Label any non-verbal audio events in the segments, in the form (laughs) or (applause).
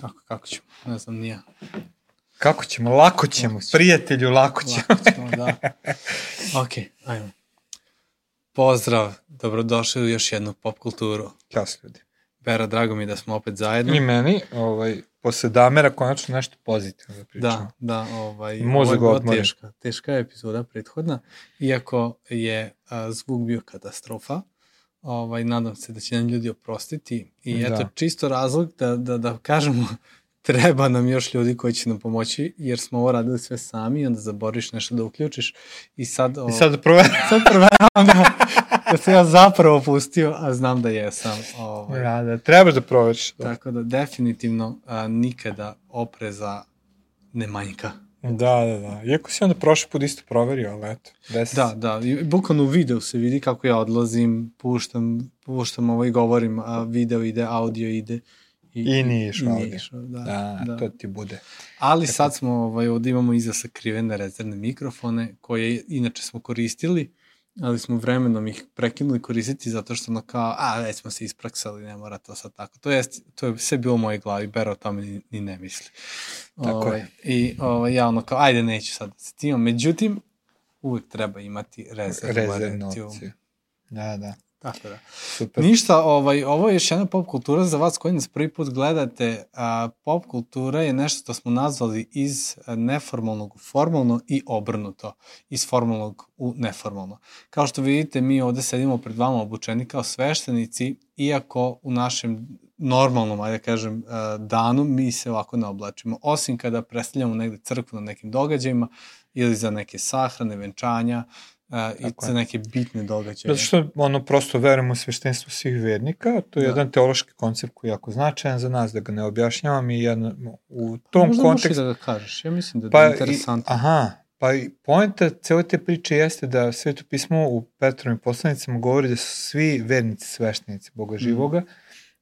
Kako, kako ćemo? Ne znam, nije. Kako ćemo? Lako ćemo. Prijatelju, lako ćemo. Lako ćemo, da. Ok, ajmo. Pozdrav, dobrodošli u još jednu pop kulturu. Ćao se ljudi. Bera, drago mi da smo opet zajedno. I meni, ovaj, posle Damera konačno nešto pozitivno da pričamo. Da, da, ovaj, Mozak ovo je bila teška, teška je epizoda prethodna, iako je a, zvuk bio katastrofa, ovaj, nadam se da će nam ljudi oprostiti i Da. eto, čisto razlog da, da, da kažemo (laughs) treba nam još ljudi koji će nam pomoći, jer smo ovo radili sve sami onda zaboriš nešto da uključiš i sad... I sad da proveram. (laughs) sad proveravam da, (laughs) da se ja zapravo pustio, a znam da jesam. Ovaj. Da, da, trebaš da proveriš. Tako da definitivno a, nikada opreza ne manjka. Da, da, da. Iako si onda prošli put isto proverio, ali eto. Desi. Da, da, i bukvalno u videu se vidi kako ja odlazim, puštam, puštam ovo i govorim, a video ide, audio ide. I nije išao i audio. nije išao, da, Da, da. to ti bude. Ali sad smo, ovaj, ovde imamo iza sakrivene rezervne mikrofone, koje inače smo koristili, ali smo vremenom ih prekinuli koristiti zato što ono kao, a već smo se ispraksali, ne mora to sad tako. To, jest, to je sve bilo u mojoj glavi, Bero o tome ni, ni ne misli. Tako ovaj, je. I ovaj, ja ono kao, ajde neću sad da se timam. Međutim, uvek treba imati rezervnu Rezervnu opciju. Da, da. Tako da. Super. Ništa, ovaj, ovo je još jedna pop kultura za vas koji nas prvi put gledate. A, pop kultura je nešto što smo nazvali iz neformalnog u formalno i obrnuto. Iz formalnog u neformalno. Kao što vidite, mi ovde sedimo pred vama obučeni kao sveštenici, iako u našem normalnom, ajde da kažem, a, danu mi se ovako ne oblačimo. Osim kada predstavljamo negde crkvu na nekim događajima ili za neke sahrane, venčanja, a, i Tako je. za neke bitne događaje. Zato što ono prosto verujemo u sveštenstvo svih vernika, to je Da. jedan teološki koncept koji je jako značajan za nas, da ga ne objašnjavam i jedno, u tom Možda kontekstu... možeš i da ga kažeš. Ja mislim da je Pa, pa, i, interesantno. aha, pa i poenta cele te priče jeste da Sveto pismo u Petrovim poslanicama govori da su svi vernici sveštenici. Boga živoga,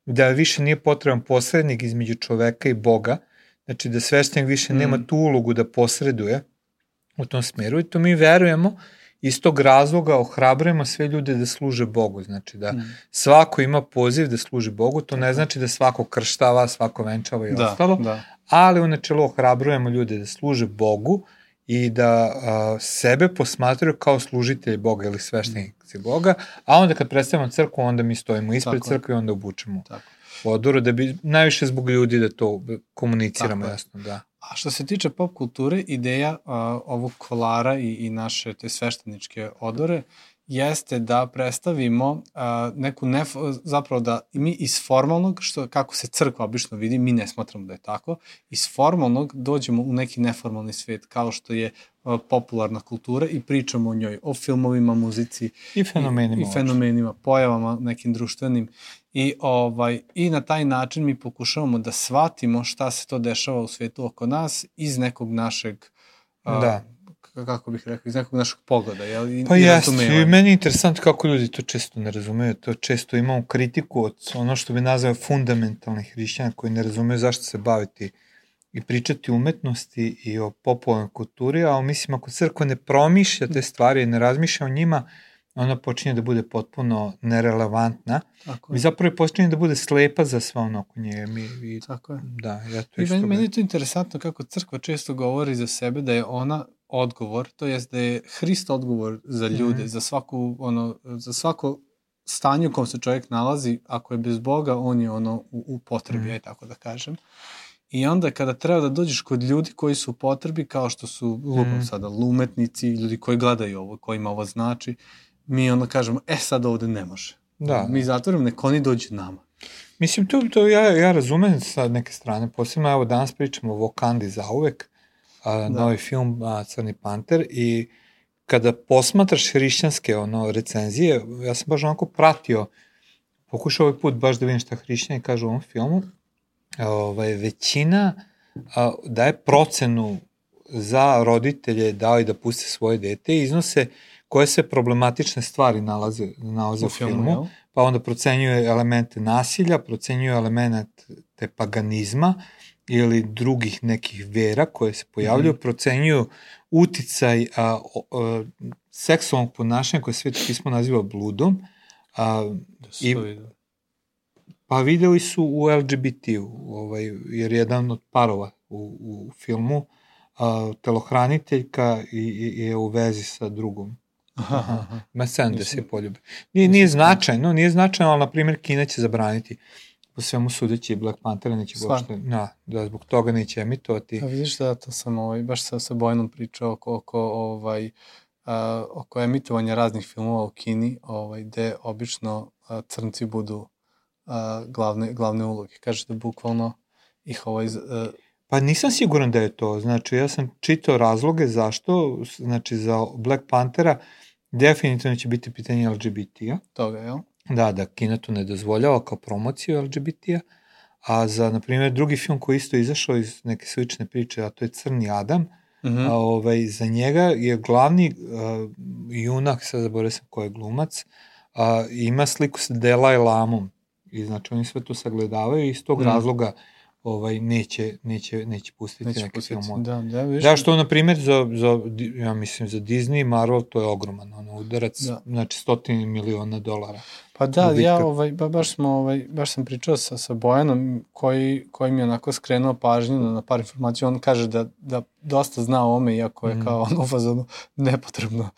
da više nije potreban posrednik između čoveka i Boga, znači da sveštenik više Mm. nema tu ulogu da posreduje u tom smeru i to mi verujemo iz tog razloga ohrabrujemo sve ljude da služe Bogu, znači da Mm. svako ima poziv da služi Bogu, to ne znači da svako krštava, svako venčava i Da, ostalo, da. ali u načelu ohrabrujemo ljude da služe Bogu i da a, sebe posmatraju kao služitelji Boga ili sveštenici Boga, a onda kad predstavimo crkvu, onda mi stojimo ispred Tako crkve i onda obučemo Tako. odoru, da bi najviše zbog ljudi da to komuniciramo Tako jasno, da. A što se tiče pop kulture, ideja a, ovog kolara i, i naše te svešteničke odore jeste da predstavimo a, neku nef, zapravo da mi iz formalnog, što kako se crkva obično vidi, mi ne smatramo da je tako, iz formalnog dođemo u neki neformalni svet, kao što je popularna kultura i pričamo o njoj, o filmovima, muzici, I fenomenima. i, i fenomenima, pojavama nekim društvenim i ovaj i na taj način mi pokušavamo da shvatimo šta se to dešava u svetu oko nas iz nekog našeg a, Da. k- kako bih rekao, iz nekog našeg pogleda, jel? I, Pa i jeste, i meni je interesantno kako ljudi to često ne razumeju, to često imamo kritiku od ono što bi nazvao fundamentalnih hrišćana koji ne razumeju zašto se baviti i pričati o umetnosti i o popularnoj kulturi, a mislim ako crkva ne promišlja te stvari i ne razmišlja o njima, ona počinje da bude potpuno nerelevantna Tako i je. zapravo počinje da bude slepa za sve ono oko nje. Mi, i, Tako je. da, ja to I isto... meni, meni je to interesantno kako crkva često govori za sebe da je ona odgovor, to jest da je Hrist odgovor za ljude, Mhm. za svaku ono za svako stanje u kom se čovjek nalazi, ako je bez Boga, on je ono u, u potrebi, Mhm. aj tako da kažem. I onda kada treba da dođeš kod ljudi koji su u potrebi, kao što su lupom Mhm. sada lumetnici, ljudi koji gledaju ovo, kojima ovo znači, mi onda kažemo, e sad ovde ne može. Da. Mi zatvorimo, nek oni dođu nama. Mislim, to, to ja, ja razumem sa neke strane, posebno evo danas pričamo o Vokandi za uvek, a, Da. novi film a, Crni panter i kada posmatraš hrišćanske ono, recenzije, ja sam baš onako pratio, pokušao ovaj put baš da vidim šta hrišćani kažu o ovom filmu, ovaj, većina a, daje procenu za roditelje da li da puste svoje dete i iznose koje se problematične stvari nalaze, nalaze u, filmu, jel? pa onda procenjuje elemente nasilja, procenjuje elemente paganizma ili drugih nekih vera koje se pojavljuju, mm. -hmm. procenjuju uticaj a, a, seksualnog ponašanja koje sveto pismo naziva bludom, a, Da I-. Pa videli su u LGBT-u, ovaj, jer jedan od parova u, u filmu, a, telohraniteljka i, i, je u vezi sa drugom. Aha, aha. Ma sen da se poljube. Nije, nije značajno, nije značajno, ali, na primjer, Kina će zabraniti po svemu sudeći Black Panther neće uopšte, da, da zbog toga neće emitovati. A vidiš da to sam ovaj, baš sa, sa Bojnom pričao oko, oko ovaj, uh, oko emitovanja raznih filmova u Kini, ovaj, gde obično uh, crnci budu uh, glavne, glavne uloge. Kaže da bukvalno ih ovaj... Uh, Pa nisam siguran da je to. Znači, ja sam čitao razloge zašto, znači za Black Panthera definitivno će biti pitanje LGBT-a. Toga, jel? Da, da Kina to ne dozvoljava kao promociju LGBT-a, a za, na primjer, drugi film koji isto izašao iz neke slične priče, a to je Crni Adam, mm -hmm. a, ovaj, za njega je glavni a, junak, sad zaboravim sam ko je glumac, a, ima sliku sa Delaj Lamom, i znači oni sve to sagledavaju i iz tog mm. razloga ovaj neće neće neće pustiti neće neke pustiti, filmove. Da, da, viš, da što na primjer za za ja mislim za Disney Marvel to je ogroman ono udarac, da. znači stotine miliona dolara. Pa da, Dobitka. ja ovaj ba, baš smo ovaj baš sam pričao sa sa Bojanom koji koji mi je onako skrenuo pažnju na, na par informacija, on kaže da da dosta zna o ome iako je mm. kao ono fazonu nepotrebno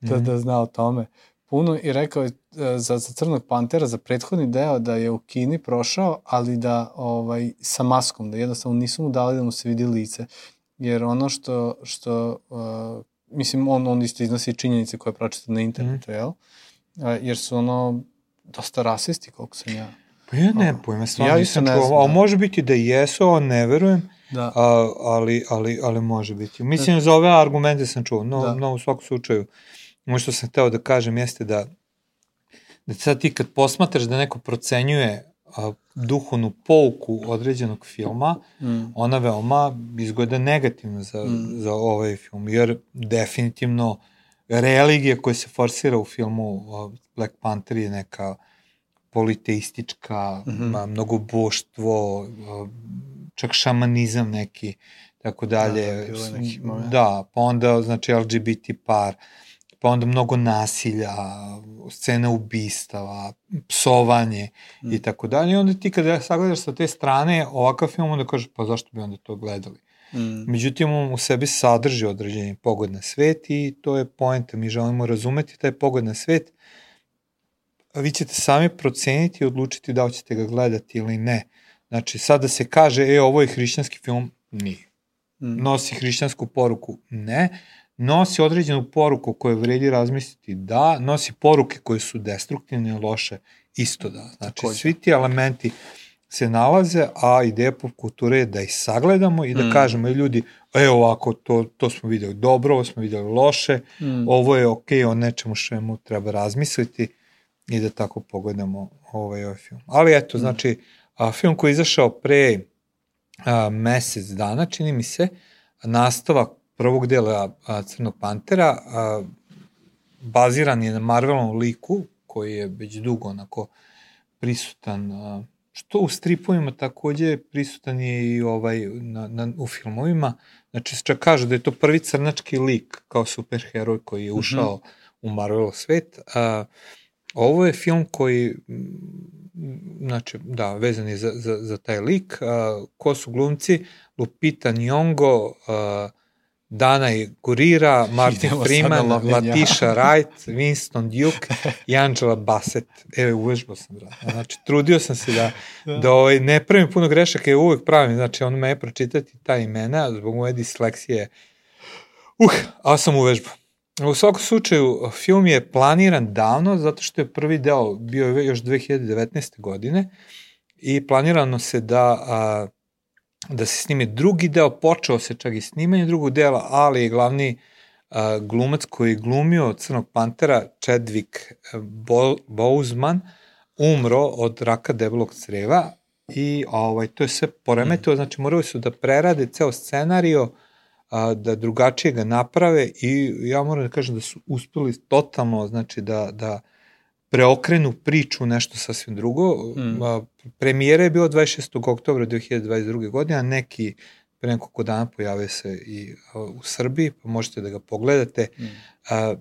da mm. da zna o tome puno i rekao je e, za, za Crnog pantera, za prethodni deo da je u Kini prošao, ali da ovaj, sa maskom, da jednostavno nisu mu dali da mu se vidi lice. Jer ono što, što uh, mislim, on, on isto iznosi činjenice koje pročita na internetu, mm. jel? Uh, jer su ono dosta rasisti, koliko sam ja. Pa ja ne pojma, stvarno ja nisam čuo, ali da. može biti da jesu, ali ne verujem, da. a, ali, ali, ali može biti. Mislim, da. za ove argumente sam čuo, no, da. no u svakom slučaju. Uh, Ono što sam hteo da kažem jeste da, da sad ti kad posmatraš da neko procenjuje a, duhovnu pouku određenog filma, mm. ona veoma izgleda negativno za, mm. za ovaj film, jer definitivno religija koja se forsira u filmu Black Panther je neka politeistička, mm -hmm. mnogoboštvo, čak šamanizam neki, tako dalje. Da, da, da, pa onda, znači, LGBT par. Uh, pa onda mnogo nasilja, scene ubistava, psovanje mm. i tako dalje. I onda ti kada sagledaš sa te strane ovakav film, onda kažeš pa zašto bi onda to gledali? Mm. Međutim, on u sebi sadrži određeni pogled na svet i to je poenta. Mi želimo razumeti taj pogled na svet, vi ćete sami proceniti i odlučiti da li ćete ga gledati ili ne. Znači, sad da se kaže, e, ovo je hrišćanski film, nije. Mm. Nosi hrišćansku poruku, ne nosi određenu poruku koju vredi razmisliti, da, nosi poruke koje su destruktivne i loše, isto da. Znači, Takođe. svi ti elementi se nalaze, a ideja pop kulture je da ih sagledamo i da mm. kažemo, ljudi, e ovako, to, to smo videli dobro, ovo smo videli loše, mm. ovo je okej, okay, o nečemu što mu treba razmisliti i da tako pogledamo ovaj, ovaj film. Ali eto, mm. znači, a, film koji je izašao pre a, mesec dana, čini mi se, nastavak prvog dela a, Crnog pantera, a, baziran je na Marvelovom liku, koji je već dugo onako prisutan, a, što u stripovima takođe prisutan je i ovaj, na, na, u filmovima. Znači, čak kažu da je to prvi crnački lik kao superheroj koji je mhm. ušao mm -hmm. u Marvelov svet. A, ovo je film koji znači, da, vezan je za, za, za taj lik. A, ko su glumci? Lupita Nyong'o, a, Dana je Gurira, (laughs) Martin Freeman, Latisha (laughs) Wright, Winston Duke i Angela Bassett. Evo, uvežbao sam, brate. Znači, trudio sam se da, (laughs) da. da ovaj, ne pravim puno grešaka i uvek pravim. Znači, on me je pročitati ta imena, zbog moje disleksije. Uh, ali sam uvežbao. U svakom slučaju, film je planiran davno, zato što je prvi deo bio još 2019. godine i planirano se da a, da se snime drugi deo, počeo se čak i snimanje drugog dela, ali je glavni uh, glumac koji je glumio Crnog pantera, Chadwick Bo Boseman, umro od raka debelog creva i ovaj, to je sve poremetio, mm. znači morali su da prerade ceo scenario, a, da drugačije ga naprave i ja moram da kažem da su uspeli totalno, znači da, da preokrenu priču nešto sasvim drugo. Mm. Premijera je bila 26. oktobra 2022. godine, a neki pre nekoliko dana pojave se i u Srbiji, pa možete da ga pogledate. Mm. A,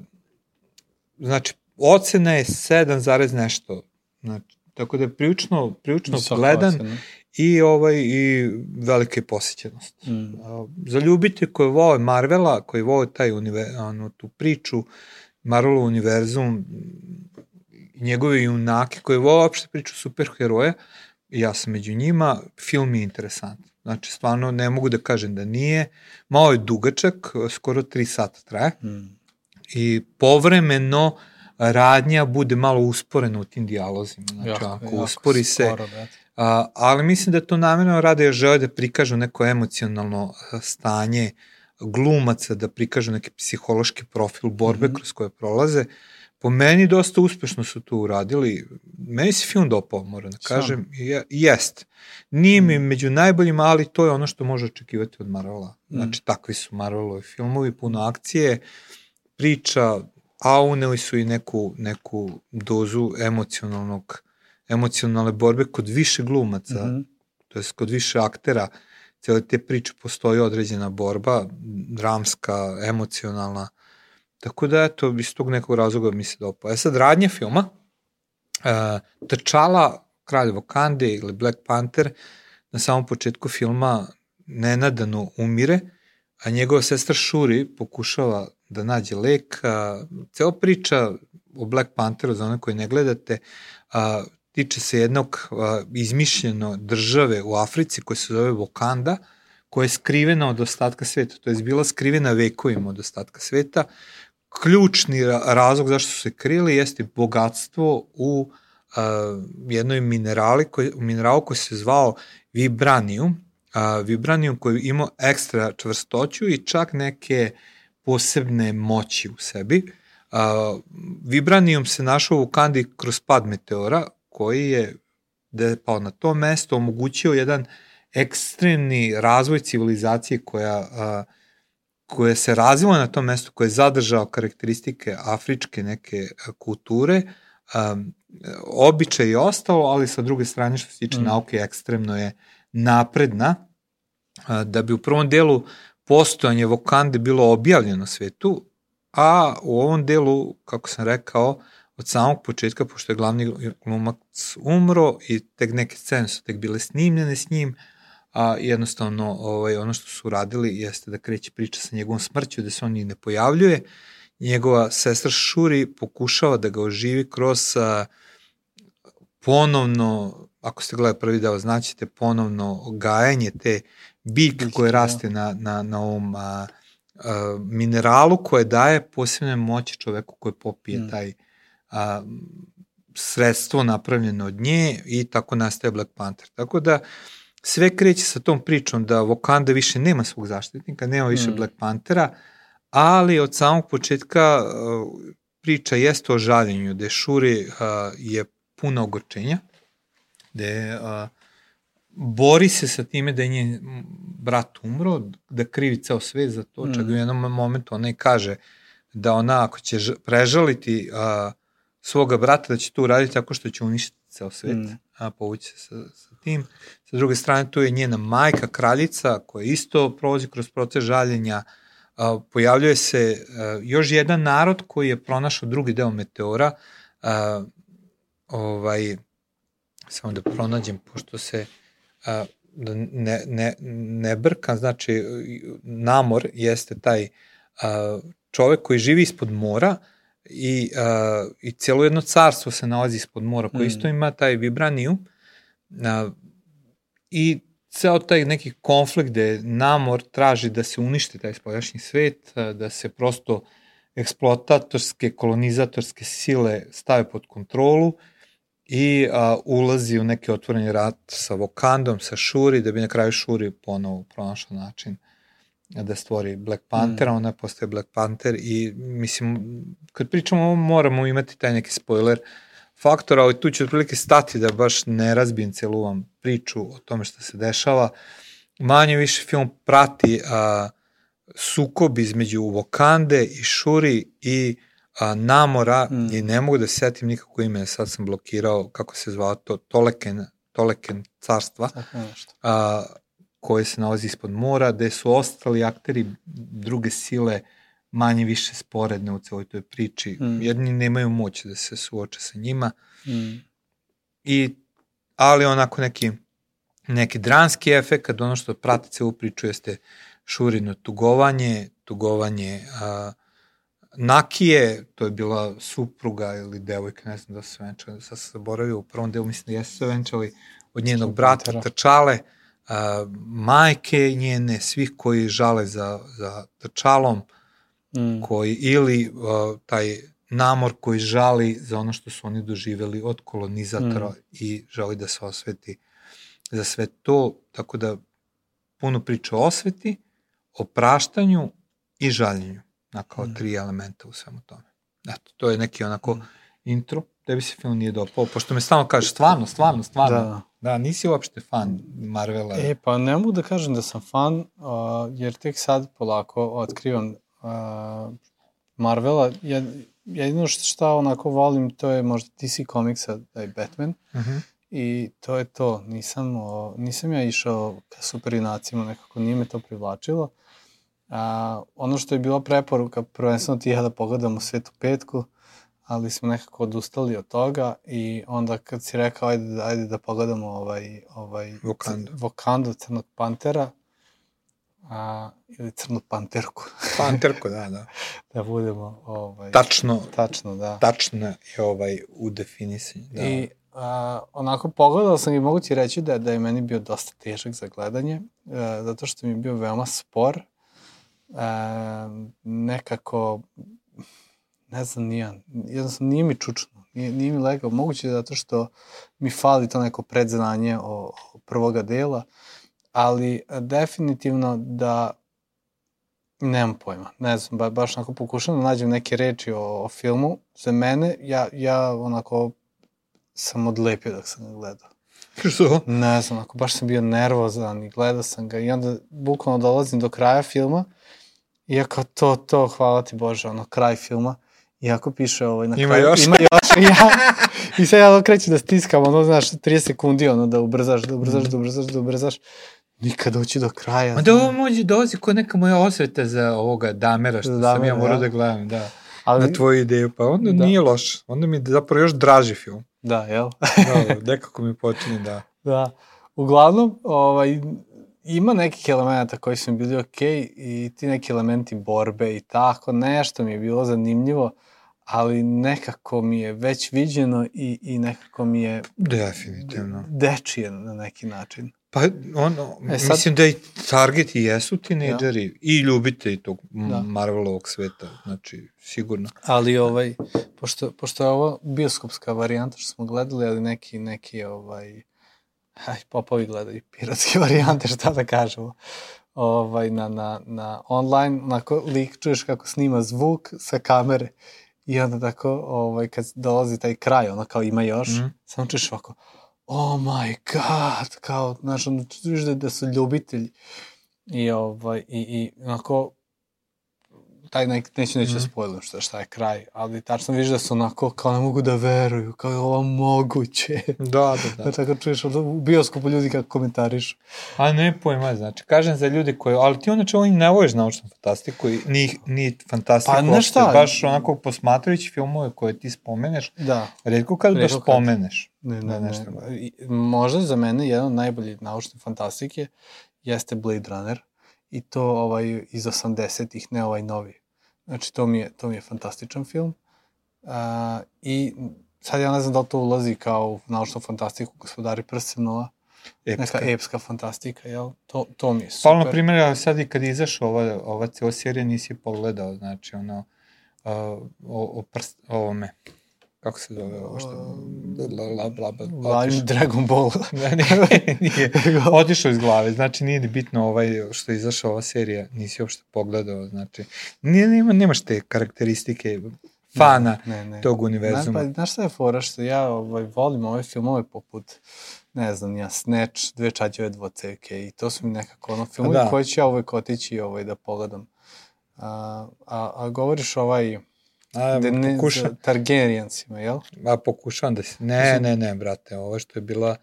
znači, ocena je 7, nešto. Znači, tako da je prilično, prilično gledan ocena. i, ovaj, i velike posjećenost. Mm. Za ljubite koji vole Marvela, koji vole taj univer, ono, tu priču, Marvel univerzum, njegove junake koji vole uopšte priču superheroja, ja sam među njima, film je interesantan. Znači, stvarno ne mogu da kažem da nije. Malo je dugačak, skoro 3 sata traje. Mm. I povremeno radnja bude malo usporena u tim dijalozima. Znači, jako, ako jako uspori se... Skoro, a, ali mislim da to namjerno rade jer žele da prikažu neko emocionalno stanje glumaca, da prikažu neki psihološki profil borbe mm -hmm. kroz koje prolaze. Po meni dosta uspešno su to uradili. Meni se film dopao, moram da kažem. Je, jest. Nije mi mm. među najboljima, ali to je ono što može očekivati od Marvela. Mm. Znači, mm. takvi su Marvelovi filmovi, puno akcije, priča, a uneli su i neku, neku dozu emocionalnog, emocionalne borbe kod više glumaca, mm -hmm. to je kod više aktera. Cijele te priče postoji određena borba, dramska, emocionalna, Tako da, eto, iz tog nekog razloga mi se dopao. E sad, radnje filma, uh, Trčala, Kralj Vokande ili Black Panther, na samom početku filma nenadano umire, a njegova sestra Shuri pokušava da nađe lek. A, ceo priča o Black Pantheru, za one koji ne gledate, a, tiče se jednog a, izmišljeno države u Africi koja se zove Wakanda, koja je skrivena od ostatka sveta, to je bila skrivena vekovima od ostatka sveta, ključni razlog zašto su se krili jeste bogatstvo u uh, jednoj minerali koji, mineralu koji se zvao vibranijum, uh, vibranijum koji ima ekstra čvrstoću i čak neke posebne moći u sebi. Uh, vibranijum se našao u Kandi kroz pad meteora koji je da pao na to mesto omogućio jedan ekstremni razvoj civilizacije koja uh, koje se razvilo na tom mestu, koje je zadržao karakteristike afričke neke e, kulture, um, običaj je ostalo, ali sa druge strane što se tiče mm. nauke ekstremno je napredna, da bi u prvom delu postojanje Vokande bilo objavljeno svetu, a u ovom delu, kako sam rekao, od samog početka, pošto je glavni glumac umro i tek neke scene su tek bile snimljene s njim, uh, a jednostavno ovaj, ono što su radili jeste da kreće priča sa njegovom smrću, da se on i ne pojavljuje. Njegova sestra Šuri pokušava da ga oživi kroz a, ponovno, ako ste gledali prvi deo, znaćete ponovno gajanje te biljke koje da. raste na, na, na ovom a, a, mineralu koje daje posebne moći čoveku koji popije mm. taj a, sredstvo napravljeno od nje i tako nastaje Black Panther. Tako da sve kreće sa tom pričom da Wakanda više nema svog zaštitnika, nema više mm. Black Panthera, ali od samog početka uh, priča jeste o žaljenju, gde Shuri uh, je puno ogorčenja, gde uh, bori se sa time da je njen brat umro, da krivi ceo svet za to, mm. čak u jednom momentu ona i kaže da ona ako će prežaliti uh, svoga brata da će to uraditi tako što će uništiti ceo svet, mm. A povući se sa, sa tim. Sa druge strane, tu je njena majka, kraljica, koja isto prolazi kroz proces žaljenja. A, pojavljuje se a, još jedan narod koji je pronašao drugi deo meteora. A, ovaj, samo da pronađem, pošto se a, da ne, ne, ne brkam, znači Namor jeste taj a, čovek koji živi ispod mora, i, uh, i cijelo jedno carstvo se nalazi ispod mora koje mm. isto ima taj vibraniju uh, i ceo taj neki konflikt gde namor traži da se uništi taj spoljašnji svet, uh, da se prosto eksploatatorske, kolonizatorske sile stave pod kontrolu i uh, ulazi u neki otvoreni rat sa Vokandom, sa Shuri, da bi na kraju Shuri ponovo pronašao način uh, da stvori Black Panthera, mm. ona postaje Black Panther i mislim, kad pričamo o ovom moramo imati taj neki spoiler faktor, ali tu ću otprilike stati da baš ne razbijem celu vam priču o tome što se dešava. Manje više film prati a, sukob između Wakande i Shuri i a, Namora mm. i ne mogu da se setim nikako ime, sad sam blokirao kako se zvao to, Toleken, Toleken carstva. Tako nešto. A, koje se nalazi ispod mora, gde su ostali akteri druge sile manje više sporedne u celoj toj priči. Mm. Jedni nemaju moć da se suoče sa njima. Mm. i, ali onako neki, neki dranski efekt, ono što prati celu priču jeste Šurino tugovanje, tugovanje a, Nakije, to je bila supruga ili devojka, ne znam da se venčali, sad se zaboravio, u prvom delu mislim da jesu se venčali, od njenog brata Trčale, a, majke njene, svih koji žale za, za Trčalom, mm. koji, ili a, taj namor koji žali za ono što su oni doživeli od kolonizatora mm. i želi da se osveti za sve to, tako da puno priča o osveti, o praštanju i žaljenju, na kao mm. tri elementa u svemu tome. Eto, to je neki onako mm. intro, bi se film nije dopao, pošto me stalno kaže stvarno, stvarno, stvarno. Da. Da, nisi uopšte fan Marvela. E, pa ne mogu da kažem da sam fan, uh, jer tek sad polako otkrivam uh, Marvela. Ja, jedino što, šta onako volim, to je možda DC Comicsa, da je Batman. Uh mhm. -huh. I to je to. Nisam, o, nisam ja išao ka superinacima, nekako nije me to privlačilo. A, ono što je bila preporuka, prvenstveno ti ja da pogledamo Svetu petku, ali smo nekako odustali od toga i onda kad si rekao ajde, ajde da pogledamo ovaj, ovaj Vokandu. Vokandu Crnog Pantera, a, ili Crnu Panterku. (laughs) Panterku, da, da. da budemo ovaj, tačno, tačno, da. Tačno je ovaj u definisanju. Da. I a, onako pogledao sam i mogu ti reći da, da je meni bio dosta težak za gledanje, a, e, zato što mi je bio veoma spor, a, e, nekako ne znam, nijan. Jednostavno, nije mi čučno. Nije, nije mi legao. Moguće zato što mi fali to neko predznanje o, o prvoga dela, ali e, definitivno da nemam pojma. Ne znam, ba, baš onako pokušam da nađem neke reči o, o filmu. Za mene, ja, ja onako sam odlepio dok sam ga gledao. Što? Ne znam, onako baš sam bio nervozan i gledao sam ga i onda bukvalno dolazim do kraja filma i ja kao to, to, hvala ti Bože, ono, kraj filma. Iako piše ovaj, na ima kraju, još. ima još. (laughs) Ja, I sad ja kreću da stiskam, ono, znaš, 30 sekundi, ono, da ubrzaš, da ubrzaš, da ubrzaš, da ubrzaš. Nikad doći do kraja. Ma da ovo mođe dolazi kod neka moja osveta za ovoga Damera, što Damera, sam ja morao da. da gledam, da. Ali, na tvoju ideju, pa onda da. nije loš. Onda mi zapravo još draži film. Da, jel? da, nekako mi počinje da. (laughs) Da. Uglavnom, ovaj, ima nekih elemenata koji su mi bili okej okay, i ti neki elementi borbe i tako, nešto mi je bilo zanimljivo ali nekako mi je već viđeno i, i nekako mi je... Definitivno. Dečije na neki način. Pa, ono, e, sad, mislim da i target i jesu tinejdžeri ja. i ljubitelji tog da. Marvelovog sveta, znači, sigurno. Ali, ovaj, pošto, pošto je ovo bioskopska varijanta što smo gledali, ali neki, neki, ovaj, aj, popovi gledaju piratske (laughs) varijante, šta da kažemo, ovaj, na, na, na online, onako, lik, čuješ kako snima zvuk sa kamere I onda tako, ovaj, kad dolazi taj kraj, ono kao ima još, mm samo čuješ ovako, oh my god, kao, znaš, ono, čuješ da, da su ljubitelji. I, ovaj, i, i onako, taj nek, neću neću mm. spojlujem šta, šta je kraj, ali tačno vidiš da su onako kao ne mogu da veruju, kao je ovo moguće. Da, da, da. (laughs) da tako čuješ u bioskopu ljudi kako komentariš. A ne pojma, znači, kažem za ljudi koji, ali ti ono čemu ne voliš naučnu fantastiku, ni, ni fantastiku, pa ne šta, baš onako posmatrajući filmove koje ti spomeneš, da. redko kad baš spomeneš. Ne, ne, da ne, ne. Možda za mene jedan od najboljih naučne fantastike jeste Blade Runner i to ovaj iz 80-ih, ne ovaj novi. Znači, to mi je, to mi je fantastičan film. Uh, I sad ja ne znam da li to ulazi kao u naučnu fantastiku gospodari prstenova. Epska. Neka epska fantastika, jel? To, to mi je super. Pa, na primjer, ja sad i kad izašao ova, ova cijela serija nisi pogledao, znači, ono, uh, o, o prst, ovome, kako se zove ovo što... Bla, bla, bla, Line Dragon Ball. (laughs) ne, nije, (laughs) nije. Otišao iz glave, znači nije ni bitno ovaj što je izašao ova serija, nisi uopšte pogledao, znači nije, nema, nemaš te karakteristike fana ne, ne, ne. tog univerzuma. Znaš, pa, znaš šta je fora što ja ovaj, volim ove filmove poput ne znam, ja, Snatch, dve čađeve dvocevke i to su mi nekako ono filmovi da. koji ću ja uvek otići ovaj, da pogledam. A, a, a govoriš ovaj, A, da ne, pokuša... Targaryencima, jel? A pokušavam da se... Ne, ne, ne, brate, ovo što je bila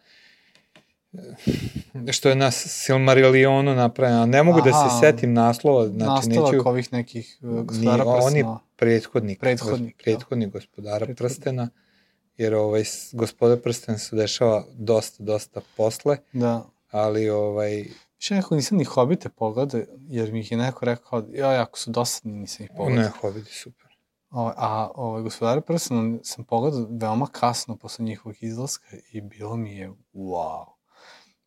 što je na Silmarillionu napravljeno. Ne mogu Aha, da se setim naslova. Znači, nastavak neću... ovih nekih uh, gospodara prstena. On je prethodnik. Prethodnik, prethodnik gospodara prethodnik. prstena. jer ovaj, gospoda prsten se dešava dosta, dosta posle, Da. ali ovaj, Više nekako nisam ni Hobite pogledao, jer mi ih je neko rekao, joj, ako su dosadni, nisam ih pogledao. ne, Hobbit je super. O, a ovaj, gospodare prstena sam pogledao veoma kasno posle njihovog izlaska i bilo mi je wow.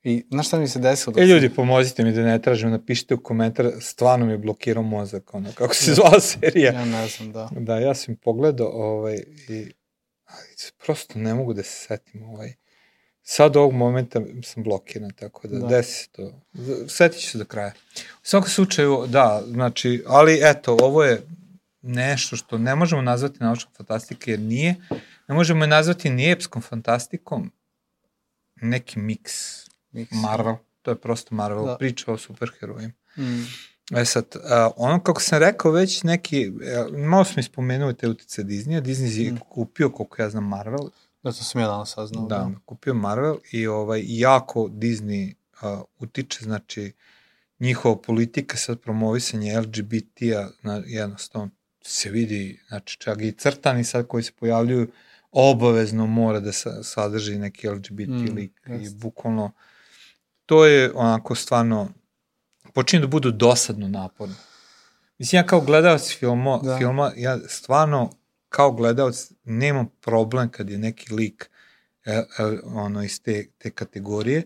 I znaš šta mi se desilo? dok E ljudi, pomozite mi da ne tražim, napišite u komentar, stvarno mi je blokirao mozak, ono, kako se zvala serija. Ja ne znam, da. Da, ja sam pogledao ovaj, i ali prosto ne mogu da se setim ovaj. Sad ovog momenta sam blokiran, tako da, Da. da. desi se to. Setit ću se do kraja. U svakom slučaju, da, znači, ali eto, ovo je nešto što ne možemo nazvati naučnom fantastike, jer nije, ne možemo je nazvati ni epskom fantastikom, neki miks, Miks. Marvel, to je prosto Marvel, Da. da. priča o superherojima. Mm. E sad, a, ono kako sam rekao već neki, e, malo smo ispomenuli te utice Disneya, Disney je Mm. kupio, koliko ja znam, Marvel, Da, to sam ja danas saznao. da, kupio Marvel i ovaj, jako Disney a, utiče, znači, njihova politika sad promovisanje LGBT-a, na, jednostavno se vidi, znači čak i crtani sad koji se pojavljuju, obavezno mora da sa, sadrži neki LGBT Mm, lik i jeste. bukvalno to je onako stvarno počinje da budu dosadno naporno. Mislim, ja kao gledalac filmo, Da. filma, ja stvarno kao gledalac nemam problem kad je neki lik e, e, ono iz te, te kategorije.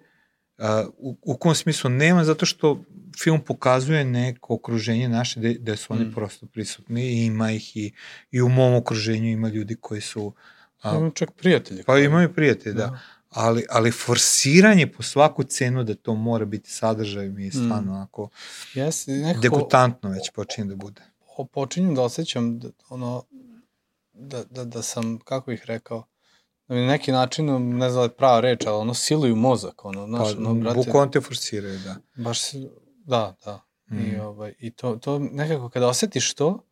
A, u, u kom smislu nema, zato što film pokazuje neko okruženje naše gde, gde su oni Mm. mm. prosto prisutni i ima ih i, i u mom okruženju ima ljudi koji su a, imam čak prijatelje. pa imaju prijatelje, da. Da. Ali, ali forsiranje po svaku cenu da to mora biti sadržaj mi je Mm. stvarno onako Jeste, nekako... degutantno već počinje da bude. po- počinjem da osjećam da, ono, da, da, da sam, kako bih rekao, na neki način, ne znam da je prava reč, ali ono siluju mozak, ono, Pa, znaš, ono, brate, bukvalno te forsiraju, da. baš, da, da, mm. i, Mm. ovaj, i to, to nekako kada osetiš to,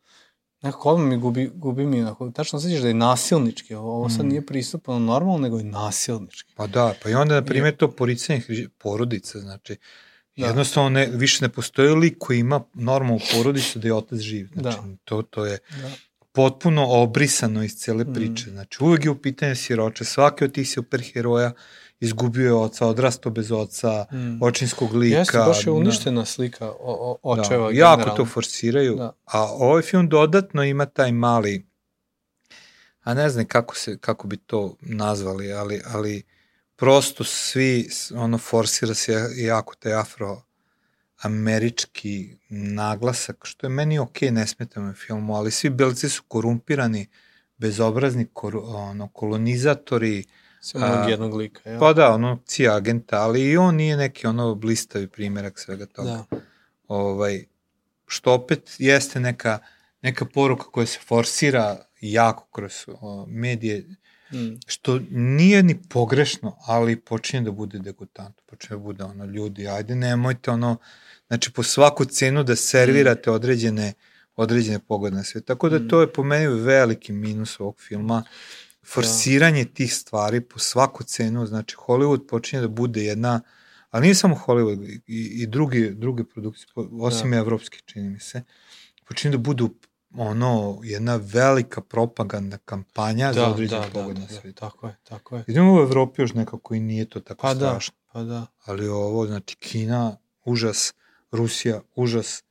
nekako odmah mi gubi, gubi mi, onako, tačno osjećaš da je nasilnički, ovo, ovo sad Mm. nije pristupano normalno, nego je nasilnički. Pa da, pa i onda, na primjer, to poricanje porodica, znači, da. jednostavno ne, više ne postoji lik koji ima normalnu porodicu da je otac živ. Znači, Da. to, to je Da. Potpuno obrisano iz cele Mm. priče. Znači, uvek je u pitanju siroče. Svaki od tih superheroja izgubio je oca, odrastao bez oca, Mm. očinskog lika. Jeste, baš je da. uništena slika o, o, očeva. Da, jako generalno. to forsiraju. Da. Da. A ovaj film dodatno ima taj mali, a ne znam kako, se, kako bi to nazvali, ali, ali prosto svi, ono, forsira se jako taj afro američki naglasak, što je meni okej, ne smeta me filmu, ali svi belci su korumpirani, bezobrazni koru, ono, kolonizatori, Samo A, onog jednog lika, ja? pa da, ono, cija agenta, ali i on nije neki ono blistavi primjerak svega toga Da. ovaj, što opet jeste neka, neka poruka koja se forsira jako kroz o, medije, Mm. što nije ni pogrešno, ali počinje da bude degutantno, počinje da bude ono, ljudi, ajde nemojte ono, znači po svaku cenu da servirate određene određene poglede na sve. Tako da Mm. to je po meni veliki minus ovog filma, forsiranje tih stvari po svaku cenu, znači Hollywood počinje da bude jedna, ali nije samo Hollywood, i, i drugi, druge produkcije, osim Da. da. evropske, čini mi se, počinje da budu ono, jedna velika propagandna kampanja za određen da, pogled da, da, svet. tako je, tako je. Idemo u Evropi još nekako i nije to tako Pa da, strašno. pa da. Ali ovo, znači, Kina, užas, Rusija, užas,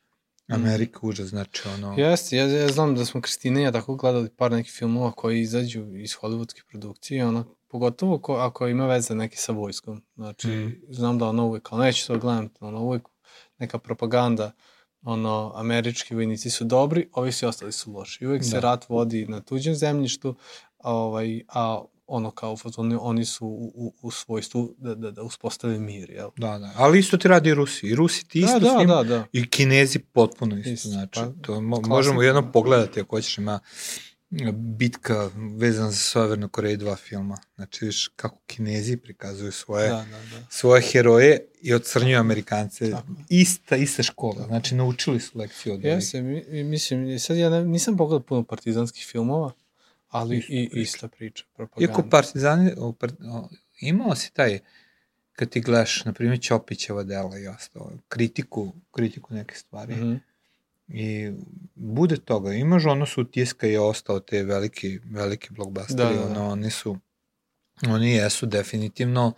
Amerika, užas, znači, ono... Jeste, ja, ja znam da smo Kristina i ja tako gledali par nekih filmova koji izađu iz hollywoodske produkcije, ona, pogotovo ko, ako ima veze neki sa vojskom. Znači, Mm. znam da ono uvek, ono neću to gledam, ono uvek neka propaganda, ono, američki vojnici su dobri, ovi svi ostali su loši. I uvek se Da. rat vodi na tuđem zemljištu, a, ovaj, a ono kao oni, oni su u, u, u svojstvu da, da, da uspostave mir, jel? Da, da, ali isto ti radi i Rusi. I Rusi ti isto da, s njim, da, da. i Kinezi potpuno isto, Isto, znači, pa, to mo, možemo jedno pogledati ako hoćeš, ima bitka vezana za Severnu Koreju dva filma. Znači, viš kako Kinezi prikazuju svoje, Da, da, da. svoje heroje i ocrnjuju Amerikance. Tako. Ista, ista škola, znači naučili su lekciju od. Jeste, mi, mi- mislim, sad ja ne, nisam pogledao puno partizanskih filmova, ali Ista i priča. ista priča, propaganda. Iako partizani, imao si taj, kad ti gledaš, na primjer, Ćopićeva dela i ostalo, kritiku, kritiku neke stvari. Mhm. I bude toga. Imaš ono su tiska je ostao te veliki, veliki blockbusteri, Da, da, da, ono, oni su Oni jesu definitivno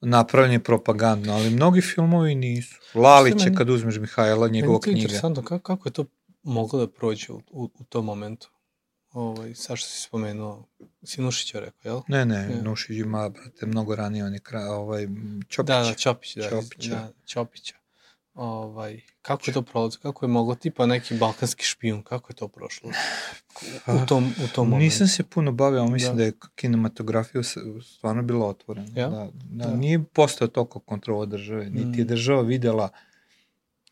napravljeni propagandno, ali mnogi filmovi nisu. Lalić je kad uzmeš Mihajla, njegova knjiga. Interesantno kako, kako je to moglo da prođe u, u, u tom momentu. Ovaj, Saša si spomenuo, si Nušić je rekao, jel? Ne, ne, ne. Nušić ima, brate, mnogo ranije, on je kra, ovaj, Ćopić. Da, da, Ćopić, da. Ćopića. Da, Ćopića. Ovaj, kako je to prolazo? Kako je moglo, tipa neki balkanski špijun, kako je to prošlo u tom, u tom momentu? Nisam se puno bavio, mislim da, da je kinematografija stvarno bila otvorena. Ja? Da, da, da. Nije postao toliko kontrola države, niti je Mm. država videla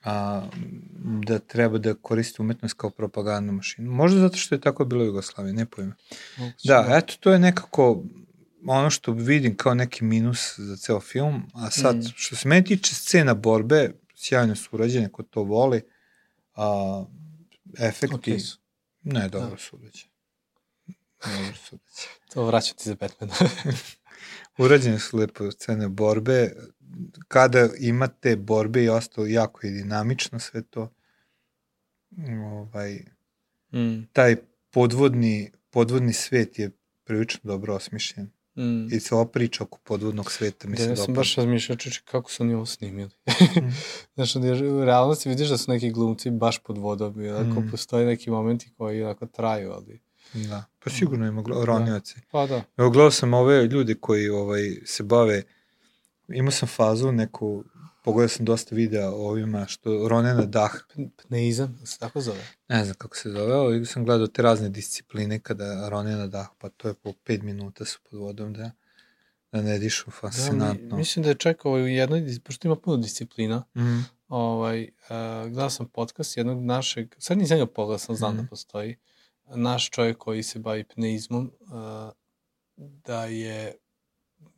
a, da treba da koristi umetnost kao propagandnu mašinu. Možda zato što je tako bilo u Jugoslaviji, ne pojma. Moguće Da, eto, to je nekako ono što vidim kao neki minus za ceo film, a sad, Mm. što se meni tiče scena borbe, sjajno su urađene, ko to voli, a, efekti, su. ne, dobro Da. su urađene. Dobro su urađene. To vraćam ti za Batmana. (laughs) Urađene su lepo scene borbe, kada imate borbe i ostalo jako je dinamično sve to. Ovaj, mm, taj podvodni, podvodni svet je prilično dobro osmišljen. mm. I cela priča oko podvodnog sveta mi Da, se ja sam dopada. baš razmišljao, čeče, kako su oni ovo snimili. (laughs) Znaš, da je- u realnosti vidiš da su neki glumci baš pod vodom i onako Mm. postoje neki momenti koji onako traju, ali... Da. Pa sigurno ima ronioci. Pa da. Evo gledao sam ove ljude koji ovaj, se bave, imao sam fazu neku, pogledao sam dosta videa o ovima što rone na dah, Pneizam, se tako zove. ne znam kako se zove, ali sam gledao te razne discipline kada rone na dah, pa to je po 5 minuta su pod vodom da, da ne dišu, Da, mi, fascinantno. mislim da je čak ovaj, u jednoj, pošto ima puno disciplina, Mm, ovaj, uh, gledao sam podcast jednog našeg, sad nisam ga pogledao, sam znam Mhm. da postoji, naš čovjek koji se bavi pneizmom, uh, da je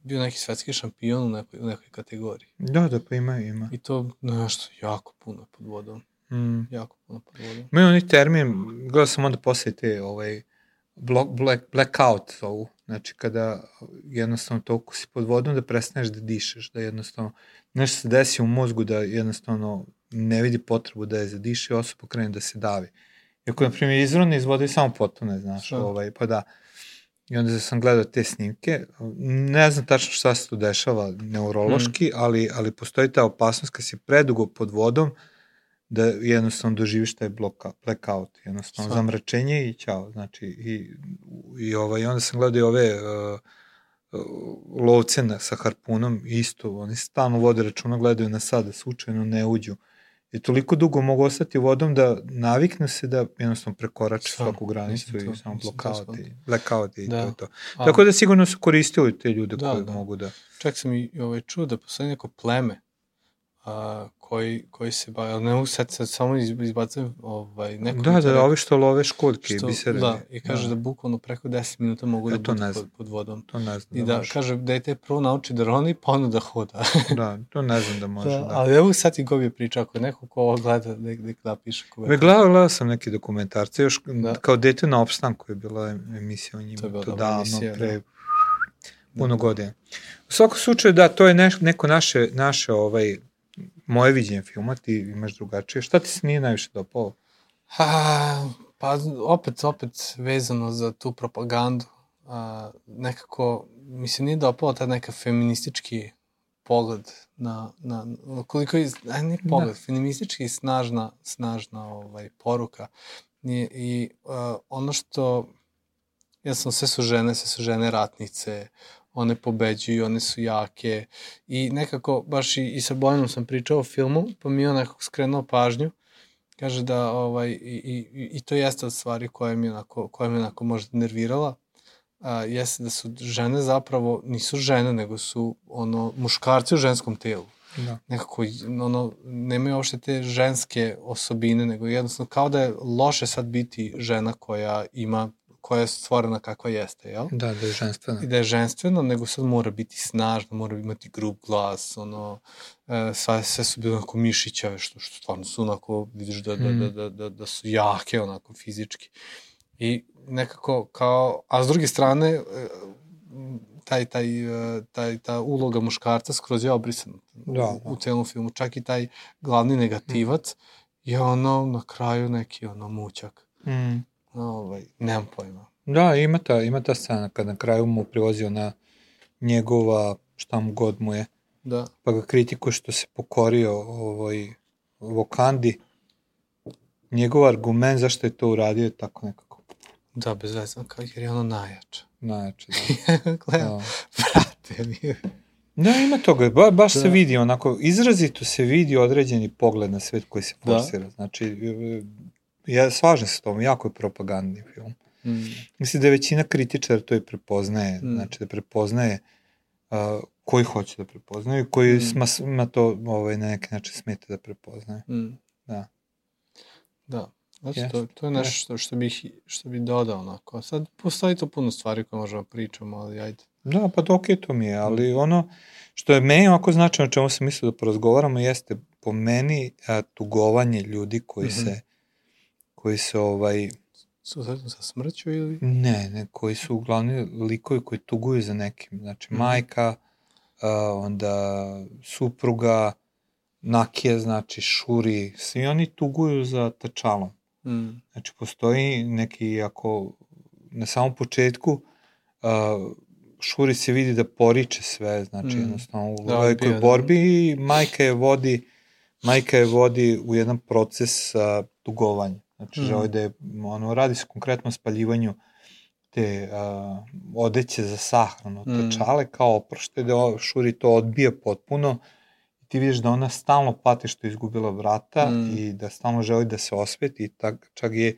bio neki svetski šampion u nekoj, u nekoj kategoriji. da, da, pa ima, ima. I to nešto jako puno pod vodom. Mm. Jako puno pod vodom. Imaju oni termin, gledao sam onda posle te ovaj, block, black, blackout zovu, znači kada jednostavno toliko si pod vodom da prestaneš da dišeš, da jednostavno nešto se desi u mozgu da jednostavno ne vidi potrebu da je zadiše i osoba krene da se davi. Iako, na primjer, izvorno iz vode samo potone, znaš, ovaj, pa da. I onda sam gledao te snimke, ne znam tačno šta se tu dešava neurološki, ali, ali postoji ta opasnost kad si predugo pod vodom, da jednostavno doživiš taj bloka, blackout, jednostavno Stvarno. zamračenje i ćao, znači i, i ovaj, onda sam gledao i ove uh, uh, lovce na, sa harpunom, isto, oni stalno vode računa, gledaju na sad, da slučajno ne uđu. I toliko dugo mogu ostati vodom da naviknu se da jednostavno prekorače Stvarno, svaku granicu i to- samo to blackout, shvatio. i, i Da. to je to. A, Tako da sigurno su koristili te ljude Da, koji da. mogu da... Čak sam i ovaj, čuo da postoji neko pleme a, koji, koji se bavi, ali ne mogu sad, sad samo iz- izbacujem ovaj, neko Da, da, ovi što love školjke i što, bisere. da, i kaže da. bukvalno preko 10 minuta mogu Ja da to budu pod, pod vodom. To ne znam I da, da, može. kaže, dete prvo nauči da roni, pa onda da hoda. (laughs) Da, to ne znam da može, da, da. Ali evo sad ti Gobi priča, ako neko ko ovo gleda, nek, nek napiše. Ko Ve, gledao, gledao sam neke dokumentarce, još Da. da. kao dete na opstanku je bila em- emisija o njima, To je bila to davno, emisija, pre da. puno godina. U svakom slučaju, da, to je neš, neko naše, naše ovaj, moje viđenje filma, ti imaš drugačije. Šta ti se nije najviše dopalo? A, pa opet, opet vezano za tu propagandu. A, nekako mi se nije dopao taj neka feministički pogled na, na koliko je, aj ne pogled, da. feministički snažna, snažna ovaj, poruka. I, i uh, ono što, ja sam, sve su žene, sve su žene ratnice, one pobeđuju, one su jake i nekako, baš i, i sa Bojanom sam pričao o filmu, pa mi je on nekako skrenuo pažnju, kaže da ovaj, i, i, i to jeste od stvari koja mi onako, koja mi onako možda nervirala, a, jeste da su žene zapravo, nisu žene, nego su ono, muškarci u ženskom telu. Da. Nekako, ono, nemaju uopšte te ženske osobine, nego jednostavno kao da je loše sad biti žena koja ima koja je stvorena kakva jeste, jel? Da, da je ženstvena. I da je ženstvena, nego sad mora biti snažna, mora imati grub glas, ono, e, sve, sve su bile onako mišićave, što, što stvarno su onako, vidiš da, da, da, da, da, da su jake, onako, fizički. I nekako kao, a s druge strane, e, taj, taj, e, taj, ta uloga muškarca skroz je obrisana Da, u, da. u celom filmu. Čak i taj glavni negativac je ono na kraju neki ono mućak. Mm. Ovaj, nemam pojma. Da, ima ta, ima ta scena kad na kraju mu privozi ona njegova, šta mu god mu je, Da. pa ga kritikuje što se pokorio ovoj Vokandi. Njegov argument zašto je to uradio je tako nekako Da, bez veze, kao jer je ono najjače. najjače. Da. (laughs) Gledam, Da. brate, mi. Da, ima toga, ba, baš Da. se vidi, onako, izrazito se vidi određeni pogled na svet koji se Da. forsira. Znači, e, ja slažem se s tom, jako je propagandni film. Mm. Mislim da je većina kritičara to i prepoznaje, Mm. znači da prepoznaje uh, koji hoće da prepoznaju i koji Mm. to ovaj, na neki način smeta da prepoznaje. Mm. Da. Da. Znači, Jeste, to, to je nešto što, što, bih, što bih dodao onako. Sad postoji to puno stvari koje možemo pričamo, ali ajde. Da, pa dok je to mi je, ali Mm. ono što je meni ovako značajno, o čemu sam mislio da porazgovaramo, jeste po meni a, tugovanje ljudi koji Mhm. se koji se ovaj Susretno sa smrću ili... ne, ne, koji su uglavni likovi koji tuguju za nekim, znači Mhm. majka, a, onda supruga, Nakija, znači Šuri, svi oni tuguju za tačalom. Mm. Znači, postoji neki, ako na samom početku uh, Šuri se vidi da poriče sve, znači, Mm. jednostavno u Da, velikoj bio, da. borbi i majka je vodi majka je vodi u jedan proces uh, tugovanja. Znači, Mm. želi da je, ono, radi se konkretno o spaljivanju te uh, odeće za sahranu, Mm. mm. tačale kao oprošte, da Šuri to odbija potpuno i ti vidiš da ona stalno pati što je izgubila vrata Mm. i da stalno želi da se osveti i tak, čak je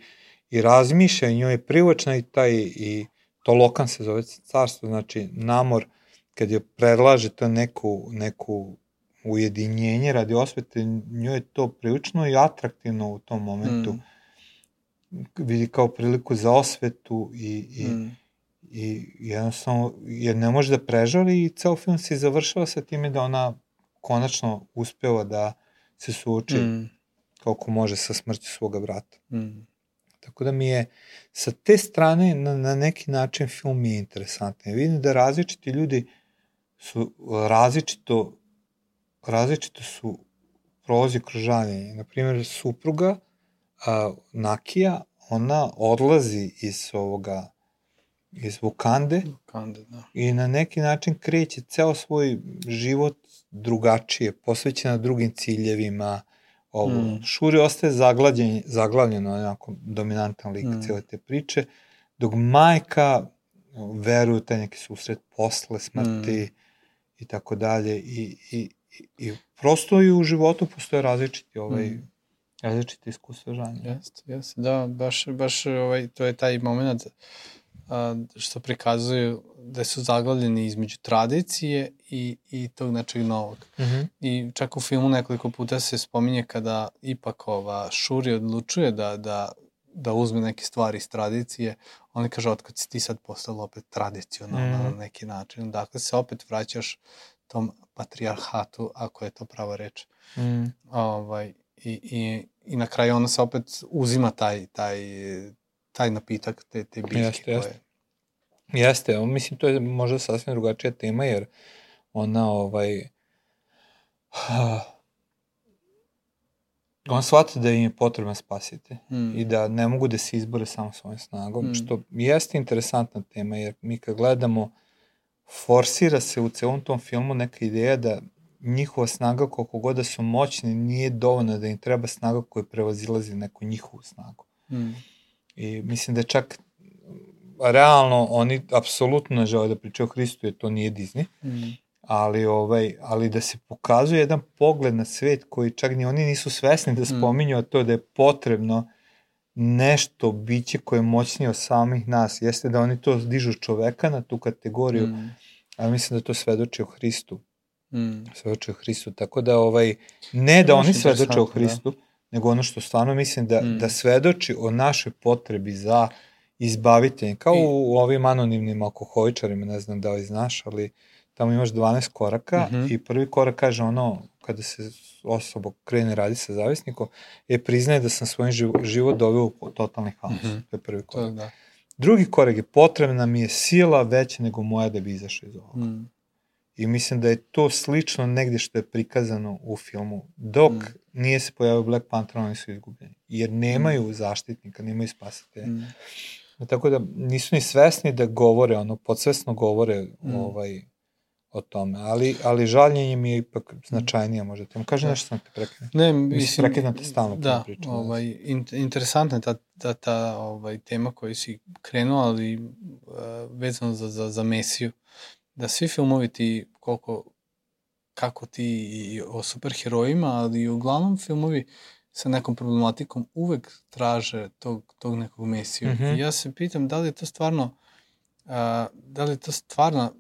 i razmišlja i njoj je privlačna i taj i to lokan se zove carstvo, znači namor kad je predlaže to neku, neku ujedinjenje radi osvete, njoj je to prilično i atraktivno u tom momentu. Mm. Vidi kao priliku za osvetu i, i, Mm. i jednostavno, jer ne može da prežali i ceo film se završava sa time da ona konačno uspeva da se suoči mm. Koliko može sa smrću svoga brata. Mm. Tako da mi je sa te strane na, na neki način film je interesantan. Vidim da različiti ljudi su različito različito su prolazi kroz žaljenje. Naprimjer, supruga a, Nakija, ona odlazi iz ovoga iz Vukande Kande, da. i na neki način kreće ceo svoj život drugačije, posvećena drugim ciljevima. Ovo. Mm. Šuri ostaje zaglavljen, zaglavljen, onako dominantan lik Mm. cijele te priče, dok majka veruje u taj neki susret posle smrti Mm. i tako dalje i, i, i, i prosto i u životu postoje različiti ovaj, Mm. Različiti iskustva žanja. Jeste, jeste, da, baš, baš ovaj, to je taj moment a, što prikazuju da su zaglavljeni između tradicije i, i tog nečeg novog. Mm -hmm. I čak u filmu nekoliko puta se spominje kada ipak ova Šuri odlučuje da, da, da uzme neke stvari iz tradicije, oni kaže, otkad si ti sad postala opet tradicionalna mm. na Mhm. neki način. Dakle, se opet vraćaš tom patrijarhatu, ako je to prava reč. Mm. Ovaj, i, i, I na kraju ona se opet uzima taj, taj, taj napitak, te, te biljke Jeste, koje... jeste. Jeste, on, mislim, to je možda sasvim drugačija tema, jer ona, ovaj, (sighs) on shvata da im je potrebno spasiti Mm. i da ne mogu da se izbore samo svojom snagom, Mm. što jeste interesantna tema, jer mi kad gledamo, forsira se u celom tom filmu neka ideja da njihova snaga, koliko god da su moćni, nije dovoljna da im treba snaga koja prevazilazi neku njihovu snagu. Mm. I mislim da čak realno oni apsolutno ne žele da pričaju o Hristu, jer to nije Disney, Mm. ali, ovaj, ali da se pokazuje jedan pogled na svet koji čak ni oni nisu svesni da spominju, a to da je potrebno nešto biće koje je moćnije od samih nas. Jeste da oni to dižu čoveka na tu kategoriju, Mm. ali mislim da to svedoči o Hristu. Mm. Svedoči o Hristu. Tako da, ovaj, ne da To oni svedoče o interesantno, da. Hristu, nego ono što stvarno mislim da, Mm. da svedoči o našoj potrebi za izbaviteljem. Kao I- u ovim anonimnim alkoholičarima, ne znam da li znaš, ali tamo imaš 12 koraka Mhm. i prvi korak kaže ono, kada se osoba krene radi sa zavisnikom, je priznaje da sam svoj život, doveo u totalni haos. Mhm. To je prvi To korak. je da. Drugi korak je potrebna mi je sila veća nego moja da bi izašao iz ovoga. Mm. I mislim da je to slično negdje što je prikazano u filmu. Dok Mm. mm. nije se pojavio Black Panther, oni su izgubljeni. Jer nemaju zaštitnika, nemaju spasitelja. Mm. Mm. Tako da nisu ni svesni da govore, ono, podsvesno govore Mm. ovaj, o tome, ali, ali žaljenje mi je ipak značajnije možda. Temo kaže da. nešto sam te prekinuo. Ne, mislim, prekidam te stalno da, priča, ovaj, in, interesantna je ta, ta, ta ovaj, tema koju si krenuo, ali uh, vezano za, za, za Mesiju, da svi filmovi ti, koliko, kako ti i o superherojima, ali i uglavnom filmovi sa nekom problematikom uvek traže tog, tog nekog Mesiju. Mm -hmm. I ja se pitam da li je to stvarno, uh, da li je to stvarno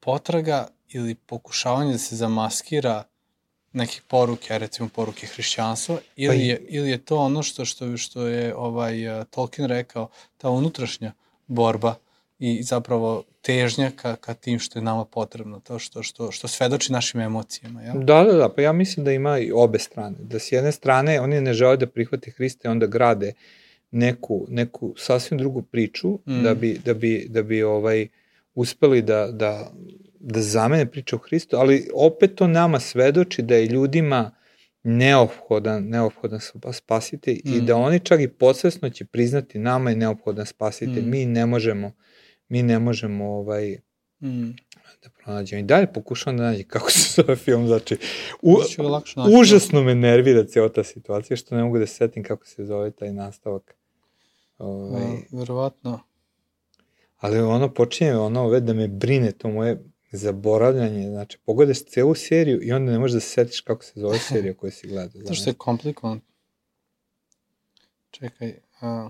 potraga ili pokušavanje da se zamaskira neke poruke, recimo poruke hrišćanstva, ili pa je, ili je to ono što, što, što je ovaj, uh, Tolkien rekao, ta unutrašnja borba i zapravo težnja ka, ka tim što je nama potrebno, to što, što, što svedoči našim emocijama. Jel? Da, da, da, pa ja mislim da ima i obe strane. Da s jedne strane oni ne žele da prihvate Hrista i onda grade neku, neku sasvim drugu priču mm. da bi, da bi, da bi ovaj, uspeli da, da, da zamene priču o Hristu, ali opet to nama svedoči da je ljudima neophodan, neophodan spasitelj mm. i da oni čak i podsvesno će priznati nama je neophodan spasitelj. Mm. Mi ne možemo mi ne možemo ovaj, mm. da pronađemo. I dalje pokušavam da nađem kako se zove film, znači, u, užasno me nervira cijela ta situacija, što ne mogu da setim kako se zove taj nastavak. Ovaj, A, verovatno. Ali ono počinje ono ove da me brine to moje zaboravljanje, znači pogledaš celu seriju i onda ne možeš da se setiš kako se zove serija koju si gledao. (laughs) To što je komplikovan. Čekaj, a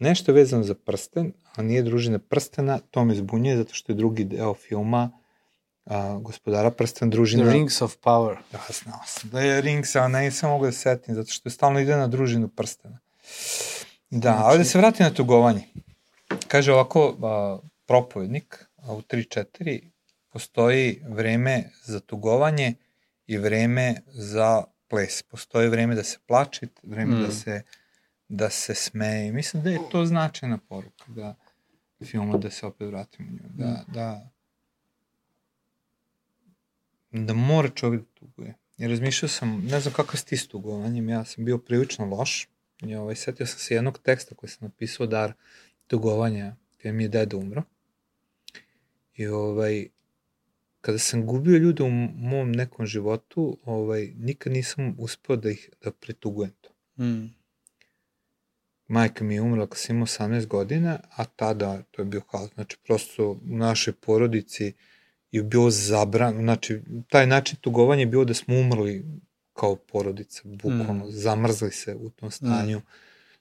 nešto vezano za prsten, a nije družina prstena, to me zbunjuje zato što je drugi deo filma a, gospodara prsten družina... The Rings of Power. Da, znao sam da je Rings, a ne sam mogu da setim, zato što je stalno ide na družinu prstena. Da, znači... ali da se vrati na tugovanje. Kaže ovako, a, propovednik, a u 3-4 postoji vreme za tugovanje i vreme za ples. Postoji vreme da se plače, vreme da mm. da se da se smeje. Mislim da je to značajna poruka da filma da se opet vratimo u nju. Da, da, da mora čovjek da tuguje. I razmišljao sam, ne znam kakav si ti s tugovanjem, ja sam bio prilično loš. I ovaj, setio sam se jednog teksta koji sam napisao dar tugovanja, kada mi je deda umro. I ovaj, kada sam gubio ljude u mom nekom životu, ovaj, nikad nisam uspeo da ih da pretugujem to. Mm majka mi je umrla kad sam imao 18 godina, a tada to je bio haos. Znači, prosto u našoj porodici je bilo zabran, znači, taj način tugovanja je bilo da smo umrli kao porodica, bukvalno, mm. zamrzli se u tom stanju. Mm.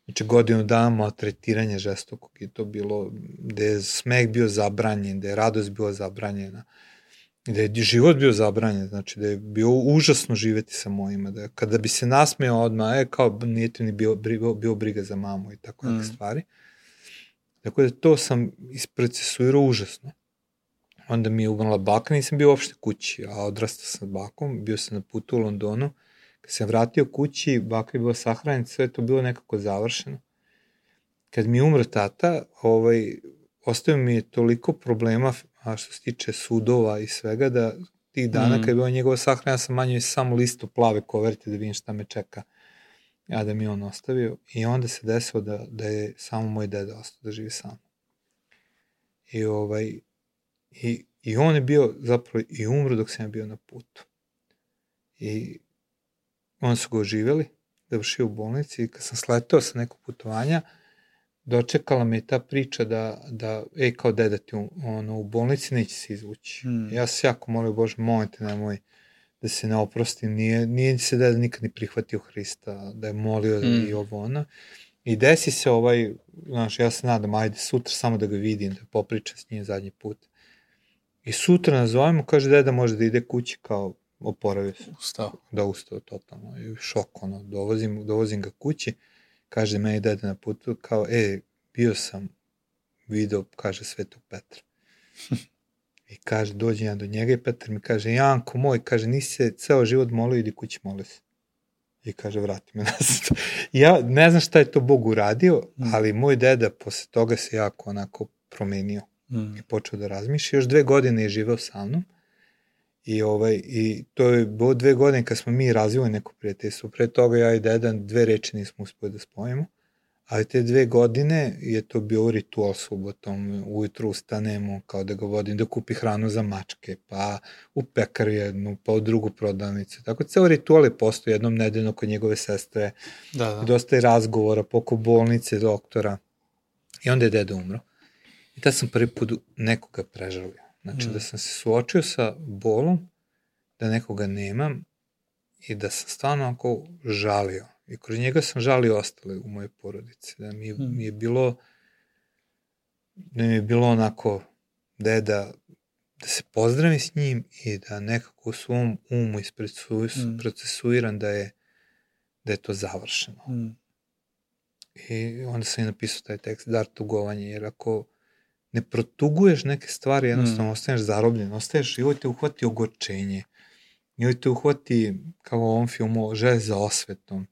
Znači, godinu dana maltretiranja žestokog i to bilo, gde je smeh bio zabranjen, gde je radost bila zabranjena. Uh, da je život bio zabranjen, znači da je bio užasno živeti sa mojima, da kada bi se nasmeo odmah, e, kao nije ti ni bio, bio, bio briga za mamu i tako mm. stvari. Tako da to sam isprocesuirao užasno. Onda mi je umrla baka, nisam bio uopšte kući, a odrastao sam s bakom, bio sam na putu u Londonu. Kad sam vratio kući, baka je bila sahranjena, sve je to bilo nekako završeno. Kad mi je umro tata, ovaj, ostavio mi je toliko problema a što se tiče sudova i svega, da tih dana mm. kad je bila njegova sahrana, ja sam manje samo listu plave koverte da vidim šta me čeka, a da mi on ostavio. I onda se desilo da, da je samo moj deda ostao da živi sam. I, ovaj, i, I on je bio zapravo i umro dok sam ja bio na putu. I on su ga oživjeli, završio u bolnici i kad sam sletao sa nekog putovanja, dočekala me ta priča da, da ej, kao deda ti ono, u bolnici neće se izvući. Hmm. Ja se jako molio, Bože, molim te, nemoj da se ne oprostim. Nije, nije se deda nikad ni prihvatio Hrista, da je molio hmm. i ovo ono. I desi se ovaj, znaš, ja se nadam, ajde sutra samo da ga vidim, da popričam s njim zadnji put. I sutra nazovemo, kaže deda može da ide kući kao oporavio se. Ustao. Da, ustao totalno. I šok, ono, dovozim, dovozim ga kući kaže meni dede na putu, kao, e, bio sam video, kaže Svetog Petra. (laughs) I kaže, dođe ja do njega i Petar mi kaže, Janko moj, kaže, nisi se ceo život molio, idi kući moli se. I kaže, vrati me (laughs) nazad. ja ne znam šta je to Bog uradio, mm. ali moj deda posle toga se jako onako promenio mm. i počeo da razmišlja. Još dve godine je živeo sa mnom I, ovaj, I to je bilo dve godine kad smo mi razvili neko prijateljstvo. Pre toga ja i deda dve reči nismo uspeli da spojimo, Ali te dve godine je to bio ritual subotom, ujutru ustanemo kao da ga vodim da kupi hranu za mačke, pa u pekaru jednu, pa u drugu prodavnicu. Tako ceo ritual je postao jednom nedeljno kod njegove sestre. Da, da. Dosta je razgovora poko bolnice, doktora. I onda je deda umro. I tad sam prvi put nekoga prežalio. Znači mm. da sam se suočio sa bolom, da nekoga nemam i da sam stvarno ako žalio I kroz njega sam žalio ostale u mojoj porodici. Da mi je, hmm. mi je bilo da mi je bilo onako deda da se pozdravi s njim i da nekako u svom umu isprocesuiram hmm. da je da je to završeno. Hmm. I onda sam i napisao taj tekst dar tugovanje, jer ako ne protuguješ neke stvari, jednostavno hmm. ostaneš zarobljen, ostaješ i ovo te uhvati ogorčenje. I ovo te uhvati, kao u ovom filmu, želje za osvetom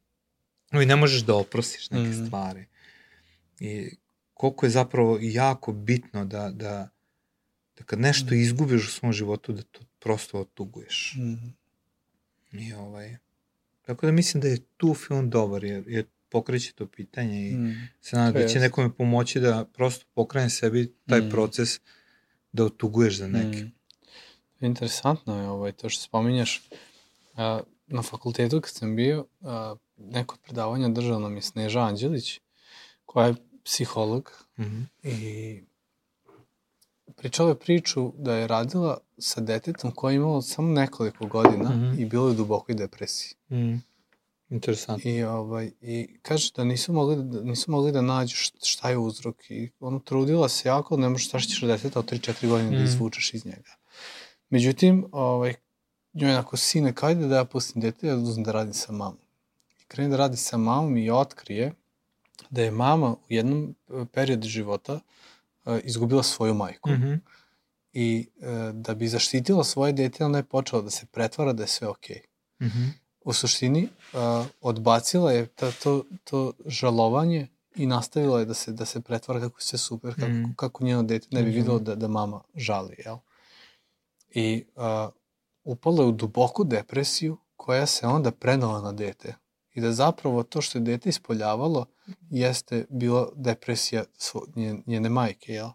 i ne možeš da oprostiš neke mm. stvari. I koliko je zapravo jako bitno da, da, da kad nešto mm. izgubiš u svom životu, da to prosto otuguješ. Mm. I ovaj, tako da mislim da je tu film dobar, jer, jer pokreće to pitanje i mm. se nadam da će nekome pomoći da prosto pokrene sebi taj mm. proces da otuguješ za neke. Mm. Interesantno je ovaj, to što spominjaš. A, na fakultetu kad sam bio, a, neko predavanja držao nam je Sneža Anđelić, koja je psiholog mm -hmm. i pričala je priču da je radila sa detetom koje je imalo samo nekoliko godina mm -hmm. i bilo je u dubokoj depresiji. Mm -hmm. Interesantno. I, ovaj, I kaže da nisu mogli da, nisu mogli da nađu šta je uzrok i ono trudila se jako, ne možeš ćeš deteta od 3-4 godine mm. da izvučeš iz njega. Međutim, ovaj, njoj onako, sine, kajde da ja pustim dete, ja da uzem da radim sa mamom krene da radi sa mamom i otkrije da je mama u jednom e, periodu života uh, izgubila svoju majku. Mm -hmm. I uh, da bi zaštitila svoje dete, ona je počela da se pretvara da je sve okej. Okay. Mm -hmm. U suštini, uh, odbacila je ta, to, to žalovanje i nastavila je da se, da se pretvara kako se super, kako, mm. kako njeno dete ne bi mhm. videlo da, da mama žali, jel? I uh, upala je u duboku depresiju koja se onda prenala na dete i da zapravo to što je dete ispoljavalo jeste bila depresija njene majke, jel?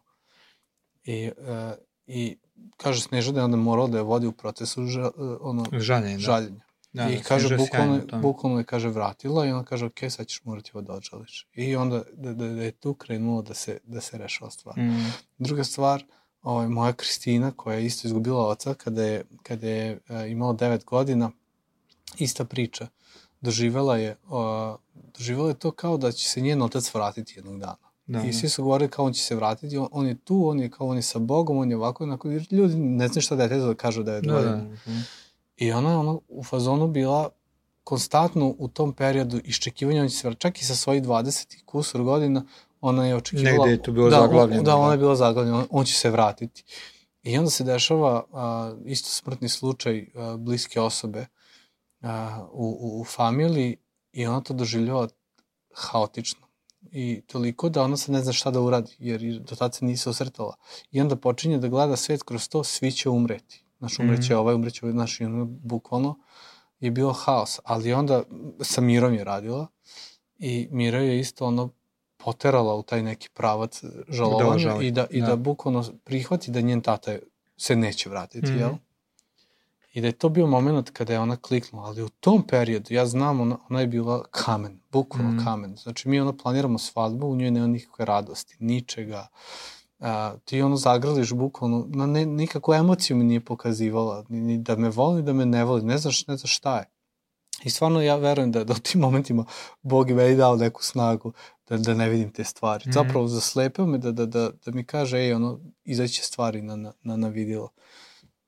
I, uh, i kaže Sneža da je onda morala da je vodi u procesu ža, uh, ono, žaljenja. žaljenja. Da, I kaže, bukvalno, bukvalno je, kaže, vratila i ona kaže, ok, sad ćeš morati ovo da odžališ. I onda da, da, da je tu krenulo da se, da se rešava stvar. Mm. Druga stvar, ovaj, moja Kristina, koja je isto izgubila oca kada je, kada je uh, imala 9 godina, ista priča doživela je, uh, doživela je to kao da će se njen otac vratiti jednog dana. Da, I da. svi su govorili kao on će se vratiti, on, on je tu, on je kao on je sa Bogom, on je ovako, onako, ljudi ne znaju šta dete da kažu da je da, da. I ona je ono, u fazonu bila konstantno u tom periodu iščekivanja, čak i sa svojih 20 kusur godina, ona je očekivala... Negde je to bilo da, zaglavljeno. Da, ona je bila zaglavljena, on, on će se vratiti. I onda se dešava a, isto smrtni slučaj a, bliske osobe, a, u, u familiji i ona to doživljava haotično. I toliko da ona se ne zna šta da uradi, jer do tada se nisi osrtala. I onda počinje da gleda svet kroz to, svi će umreti. Znaš, umreće mm. ovaj, umreće ovaj, znaš, i ono, bukvalno je bilo haos. Ali onda sa Mirom je radila i Mira je isto ono poterala u taj neki pravac žalovanja da, i da, i da. da bukvalno prihvati da njen tata se neće vratiti, mm. jel? I da je to bio moment kada je ona kliknula, ali u tom periodu, ja znam, ona, ona je bila kamen, bukvalno mm. kamen. Znači, mi ono planiramo svadbu, u njoj nema nikakve radosti, ničega. A, ti ono zagrliš bukvalno, na ne, nikakvu emociju mi nije pokazivala, ni, ni da me voli, ni da me ne voli, ne znaš, ne znaš šta je. I stvarno ja verujem da, da u tim momentima Bog je meni dao neku snagu da, da ne vidim te stvari. Mm. Zapravo zaslepio me da, da, da, da mi kaže, ej, ono, izaće stvari na, na, na, na vidjelo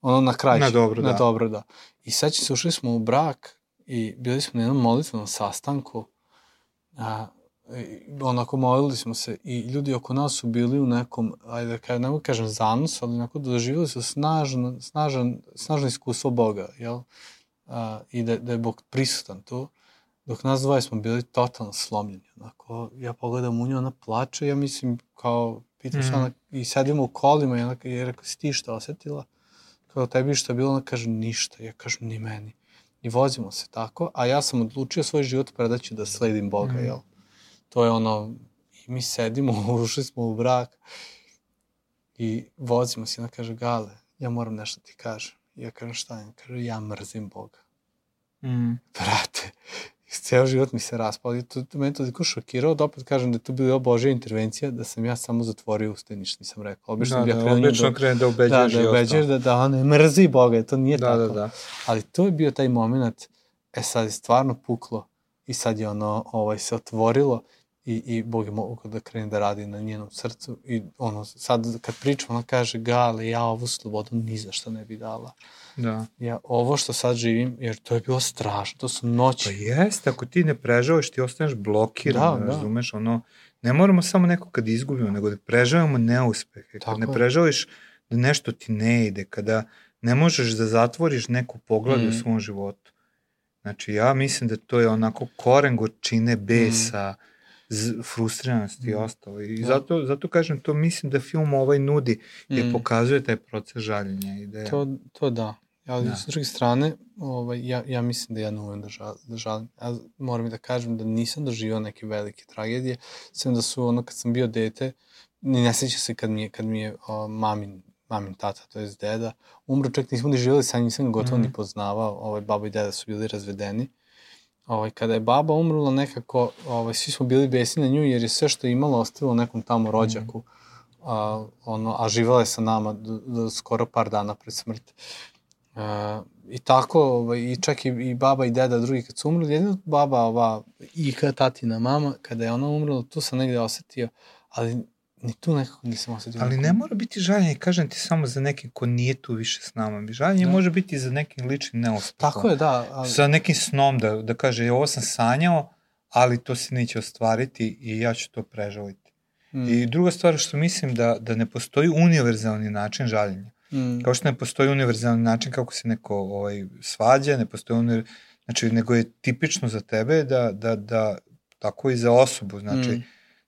ono na kraju. Na dobro, na da. dobro, da. I sad će se ušli smo u brak i bili smo na jednom molitvenom sastanku, a, onako molili smo se i ljudi oko nas su bili u nekom, ajde da kažem, ne mogu kažem zanos, ali onako doživjeli su snažno, snažan, snažno iskustvo Boga, jel? A, I da, da je Bog prisutan tu. Dok nas dvoje smo bili totalno slomljeni. Onako, ja pogledam u nju, ona plače, ja mislim kao, pitam mm. se ona, i sedimo u kolima i ona, je rekao, si ti šta osetila? kao tebi što je bilo, ona kaže ništa, ja kažem ni meni. I vozimo se tako, a ja sam odlučio svoj život predaću da sledim Boga, mm. jel? To je ono, i mi sedimo, (laughs) ušli smo u brak i vozimo se, ona kaže, Gale, ja moram nešto ti kažem. I ja kažem, šta je? Kaže, ja mrzim Boga. Mm. Brate, (laughs) ceo život mi se raspao i to, to meni toliko šokirao da opet kažem da je to bila Božja intervencija, da sam ja samo zatvorio usta i ništa nisam rekao. Obično Da, bi ja da, krenuo obično da, krene da ubeđuješ da, da, ubeđuješ da, da on ne mrzi Boga, to nije Da, tako. da, da. Ali to je bio taj moment, e sad je stvarno puklo i sad je ono ovaj, se otvorilo i, i Bog je mogao da krene da radi na njenom srcu i ono, sad kad pričam, ona kaže, Gale, ja ovu slobodu ni za što ne bi dala. Da. Ja ovo što sad živim, jer to je bilo strašno, to su noći. Pa jeste, ako ti ne prežavaš, ti ostaneš blokiran, Da, da. razumeš, ono, ne moramo samo neko kad izgubimo, nego da prežavamo neuspehe, kad Tako ne je. prežavaš da nešto ti ne ide, kada ne možeš da zatvoriš neku poglavlju Mm. u svom životu. Znači, ja mislim da to je onako koren gorčine, besa, z, frustriranosti i Mm. ostalo. I Da. zato, zato kažem, to mislim da film ovaj nudi, jer Mm. pokazuje taj proces žaljenja i da je... To, to da. Ali Da. s druge strane, ovaj, ja, ja mislim da ja ne umem da, žal, da žalim. Ja moram i da kažem da nisam doživao neke velike tragedije, sem da su ono kad sam bio dete, ni ne seća se kad mi je, kad mi je o, mamin, mamin tata, to je deda, umro, čak nismo ni živjeli sa njim, nisam ga gotovo Mhm. ni poznavao, ovaj, baba i deda su bili razvedeni. Ovaj, kada je baba umrla nekako, ovaj, svi smo bili besni na nju jer je sve što je imala ostavila nekom tamo rođaku. A, ono, a živela je sa nama do, do skoro par dana pred smrt. Uh, I tako, ovaj, i čak i, i baba i deda drugi kad su umrli, jedino baba, ova, i tatina mama, kada je ona umrla, tu sam negde osetio, ali ni tu nekako nisam osetio. Ali ne mora biti žaljenje, kažem ti, samo za nekim ko nije tu više s nama. Žaljenje Da. može biti za nekim ličnim neuspehom. Tako je, da. Ali, Sa nekim snom da, da kaže, ovo sam sanjao, ali to se neće ostvariti i ja ću to prežaliti. mm, I druga stvar što mislim da, da ne postoji univerzalni način žaljenja. mm, Kao što ne postoji univerzalni način kako se neko ovaj, svađa, ne postoji univer... znači, nego je tipično za tebe da, da, da tako i za osobu, znači, mm,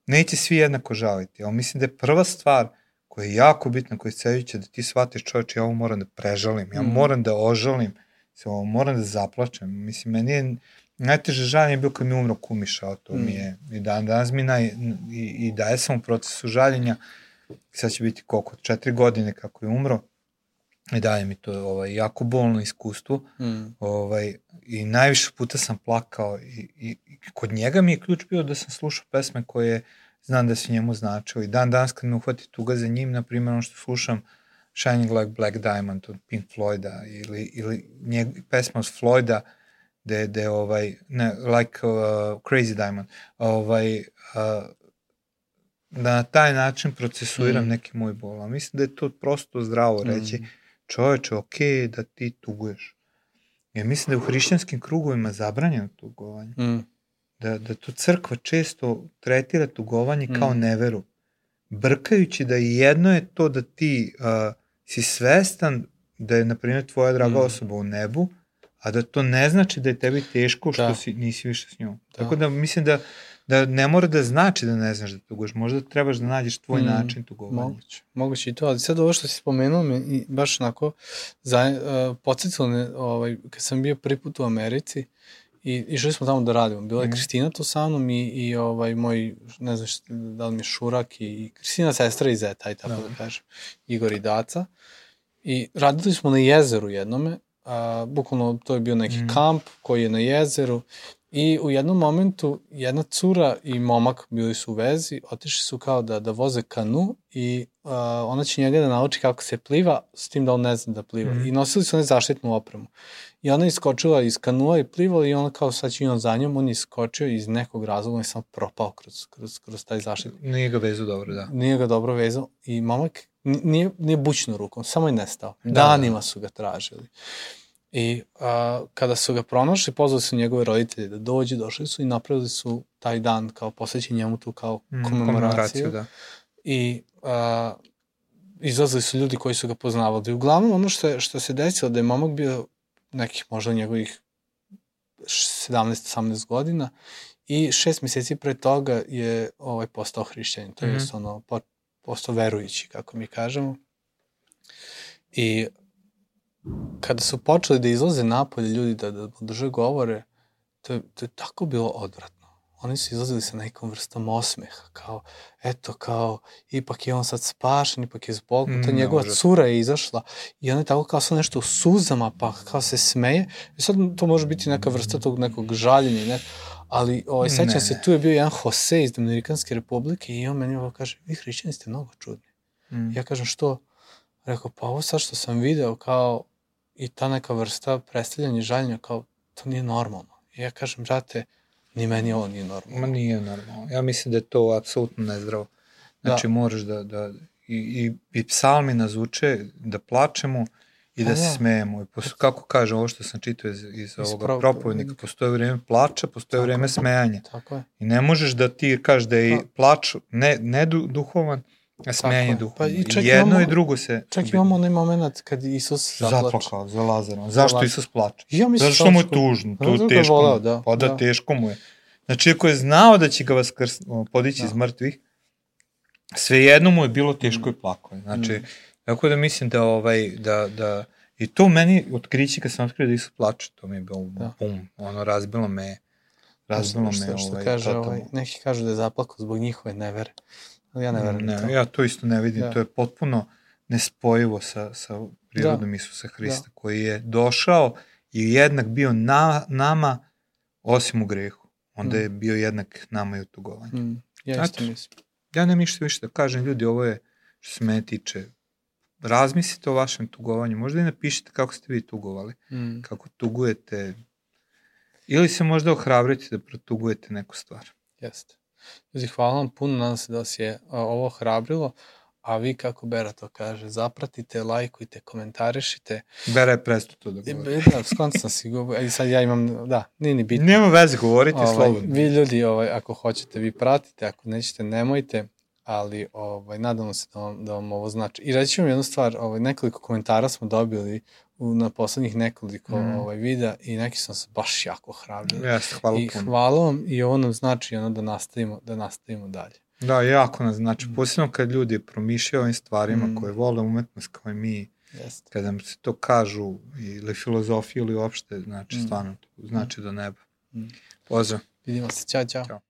neće svi jednako žaliti, ali mislim da je prva stvar koja je jako bitna, koja je sledeća, da ti shvatiš čovječ, ja ovo moram da prežalim, ja Mhm. moram da ožalim, se ovo moram da zaplačem. Mislim, meni je najteže žaljenje bilo kad mi je umro kumiša, to mi Mhm. je i dan danas mi naj, i, i daje sam u procesu žaljenja, sad će biti koliko, četiri godine kako je umro, daje mi to ovaj, jako bolno iskustvo, mm, ovaj, i najviše puta sam plakao i, i, i kod njega mi je ključ bio da sam slušao pesme koje znam da su njemu značile i dan danas kad me uhvati tuga za njim, na primjer ono što slušam Shining Like Black Diamond od Pink Floyda ili, ili njeg, pesma od Floyda gde, gde ovaj, ne, like uh, Crazy Diamond, ovaj, uh, da na taj način procesuiram Mm. mm. neki moj bol. A mislim da je to prosto zdravo reći, Mm. Čoveče, ok da ti tuguješ. Jer mislim da je u hrišćanskim krugovima zabranjeno tugovanje. mm, Da, da to crkva često tretira tugovanje kao Mm. neveru. Brkajući da jedno je to da ti uh, si svestan da je, na primjer, tvoja draga Mm. osoba u nebu, a da to ne znači da je tebi teško što Da. si, nisi više s njom. Da. Tako da mislim da, da ne mora da znači da ne znaš da tuguješ. Možda trebaš da nađeš tvoj Mm. način tugovanja. Moguće, moguće i to, ali sad ovo što si spomenuo me i baš onako za, uh, podsjetilo me, ovaj, kad sam bio prvi put u Americi i išli smo tamo da radimo. Bila je Mhm. Kristina tu sa mnom i, i ovaj, moj, ne znam šta, da li mi je Šurak i, i Kristina sestra i Zeta, aj tako Da. da. kažem, Igor i Daca. I radili smo na jezeru jednome, a, bukvalno to je bio neki Mhm. kamp koji je na jezeru i u jednom momentu jedna cura i momak bili su u vezi, otišli su kao da, da voze kanu i a, ona će njega da nauči kako se pliva, s tim da on ne zna da pliva. Mhm. I nosili su one zaštitnu opremu. I ona iskočila iz kanua i plivala i ona kao sad će i on za njom, on je iskočio iz nekog razloga, on je samo propao kroz, kroz, kroz taj zaštitni Nije ga vezu dobro, da. nije ga dobro vezao i momak nije, nije bućno rukom, samo je nestao. Da, Da, Danima su ga tražili. I a, kada su ga pronašli, pozvali su njegove roditelje da dođe, došli su i napravili su taj dan kao posvećen njemu tu kao Mm, komemoraciju. da. I a, izlazili su ljudi koji su ga poznavali. Uglavnom ono što, je, što se desilo da je momak bio nekih možda njegovih 17-18 godina i šest meseci pre toga je ovaj postao hrišćanin, to je Mhm. mm ono, postao verujući, kako mi kažemo. I kada su počeli da izlaze napolje ljudi da, da mu drže govore, to je, to je tako bilo odvratno. oni su izlazili sa nekom vrstom osmeha, kao, eto, kao, ipak je on sad spašen, ipak je zbog, ta Mm, njegova užas. cura je izašla i ona je tako kao sad nešto u suzama, pa kao se smeje. I sad to može biti neka vrsta tog nekog žaljenja, i nek, ali ovaj, sećam Ne. se, tu je bio jedan Jose iz Dominikanske republike i on meni ovo kaže, vi hrišćani ste mnogo čudni. Mm. Ja kažem, što? Rekao, pa ovo sad što sam video, kao, i ta neka vrsta predstavljanja i žaljenja, kao, to nije normalno. I ja kažem, brate, ni meni ovo nije normalno. Ma nije normalno. Ja mislim da je to apsolutno nezdravo. Znači, da. moraš da, da i, i, i psalmi nas uče da plačemo i da se da. smejemo. I kako kaže ovo što sam čitao iz, iz ovoga pravo- propovednika, postoje vreme plača, postoje Tako vreme smejanja. Tako je. I ne možeš da ti kažeš da je plač ne, ne du, duhovan, a smejanje je. duhovan. Pa i čak jedno imamo- i drugo se... Čak imamo onaj moment kad Isus zaplače. Zaplakao za Lazarom. Zašto. Isus plače? Ja mislim Zato što mu je tužno, to ga je teško voleo, mu. da, Pa da, da. teško mu je. Znači, ako je znao da će ga vaskrs, podići Da. iz mrtvih, svejedno mu je bilo teško i plako. Znači, Mm. Tako da mislim da, ovaj, da, da, i to meni otkriće kad sam otkrio da Isus plače, to mi je bilo Da. bum, ono, razbilo me, razbilo me, što, ovaj, kaže, totalno. ovaj, neki kažu da je zaplakao zbog njihove nevere. Ali ja ne verujem u to. Ne, ja to isto ne vidim, Da. to je potpuno nespojivo sa, sa prirodom Isusa Hrista, koji je došao i jednak bio na, nama osim u grehu. Onda Mm. je bio jednak nama i u tugovanju. Mm, ja isto mislim. Ja ne mišljam više da kažem, ljudi, ovo je što se mene tiče, razmislite o vašem tugovanju, možda i napišite kako ste vi tugovali, Mm. kako tugujete, ili se možda ohrabrite da protugujete neku stvar. Jeste. Ljudi, hvala vam puno, nadam se da vas je ovo hrabrilo, a vi, kako Bera to kaže, zapratite, lajkujte, komentarišite. Bera je presto to da govori. da, sam si go, i sad ja imam, da, nije ni bitno. Nema veze, govorite Ovaj, slobodno. vi ljudi, ovaj, ako hoćete, vi pratite, ako nećete, nemojte, ali ovaj, nadamo se da vam, da vam ovo znači. I reći ću vam jednu stvar, ovaj, nekoliko komentara smo dobili u, na poslednjih nekoliko Mhm. ovaj, videa i neki su se baš jako hrabrili. Jeste, hvala I puno. hvala vam i ovo nam znači ono da nastavimo, da nastavimo dalje. Da, jako nas znači, posebno kad ljudi promišljaju ovim stvarima Mm. koje vole umetnost kao i mi, Jeste. kada nam se to kažu ili filozofiju ili uopšte, znači Mm. stvarno znači do neba. Mm. Pozdrav. Vidimo se, ćao, ćao. Ćao.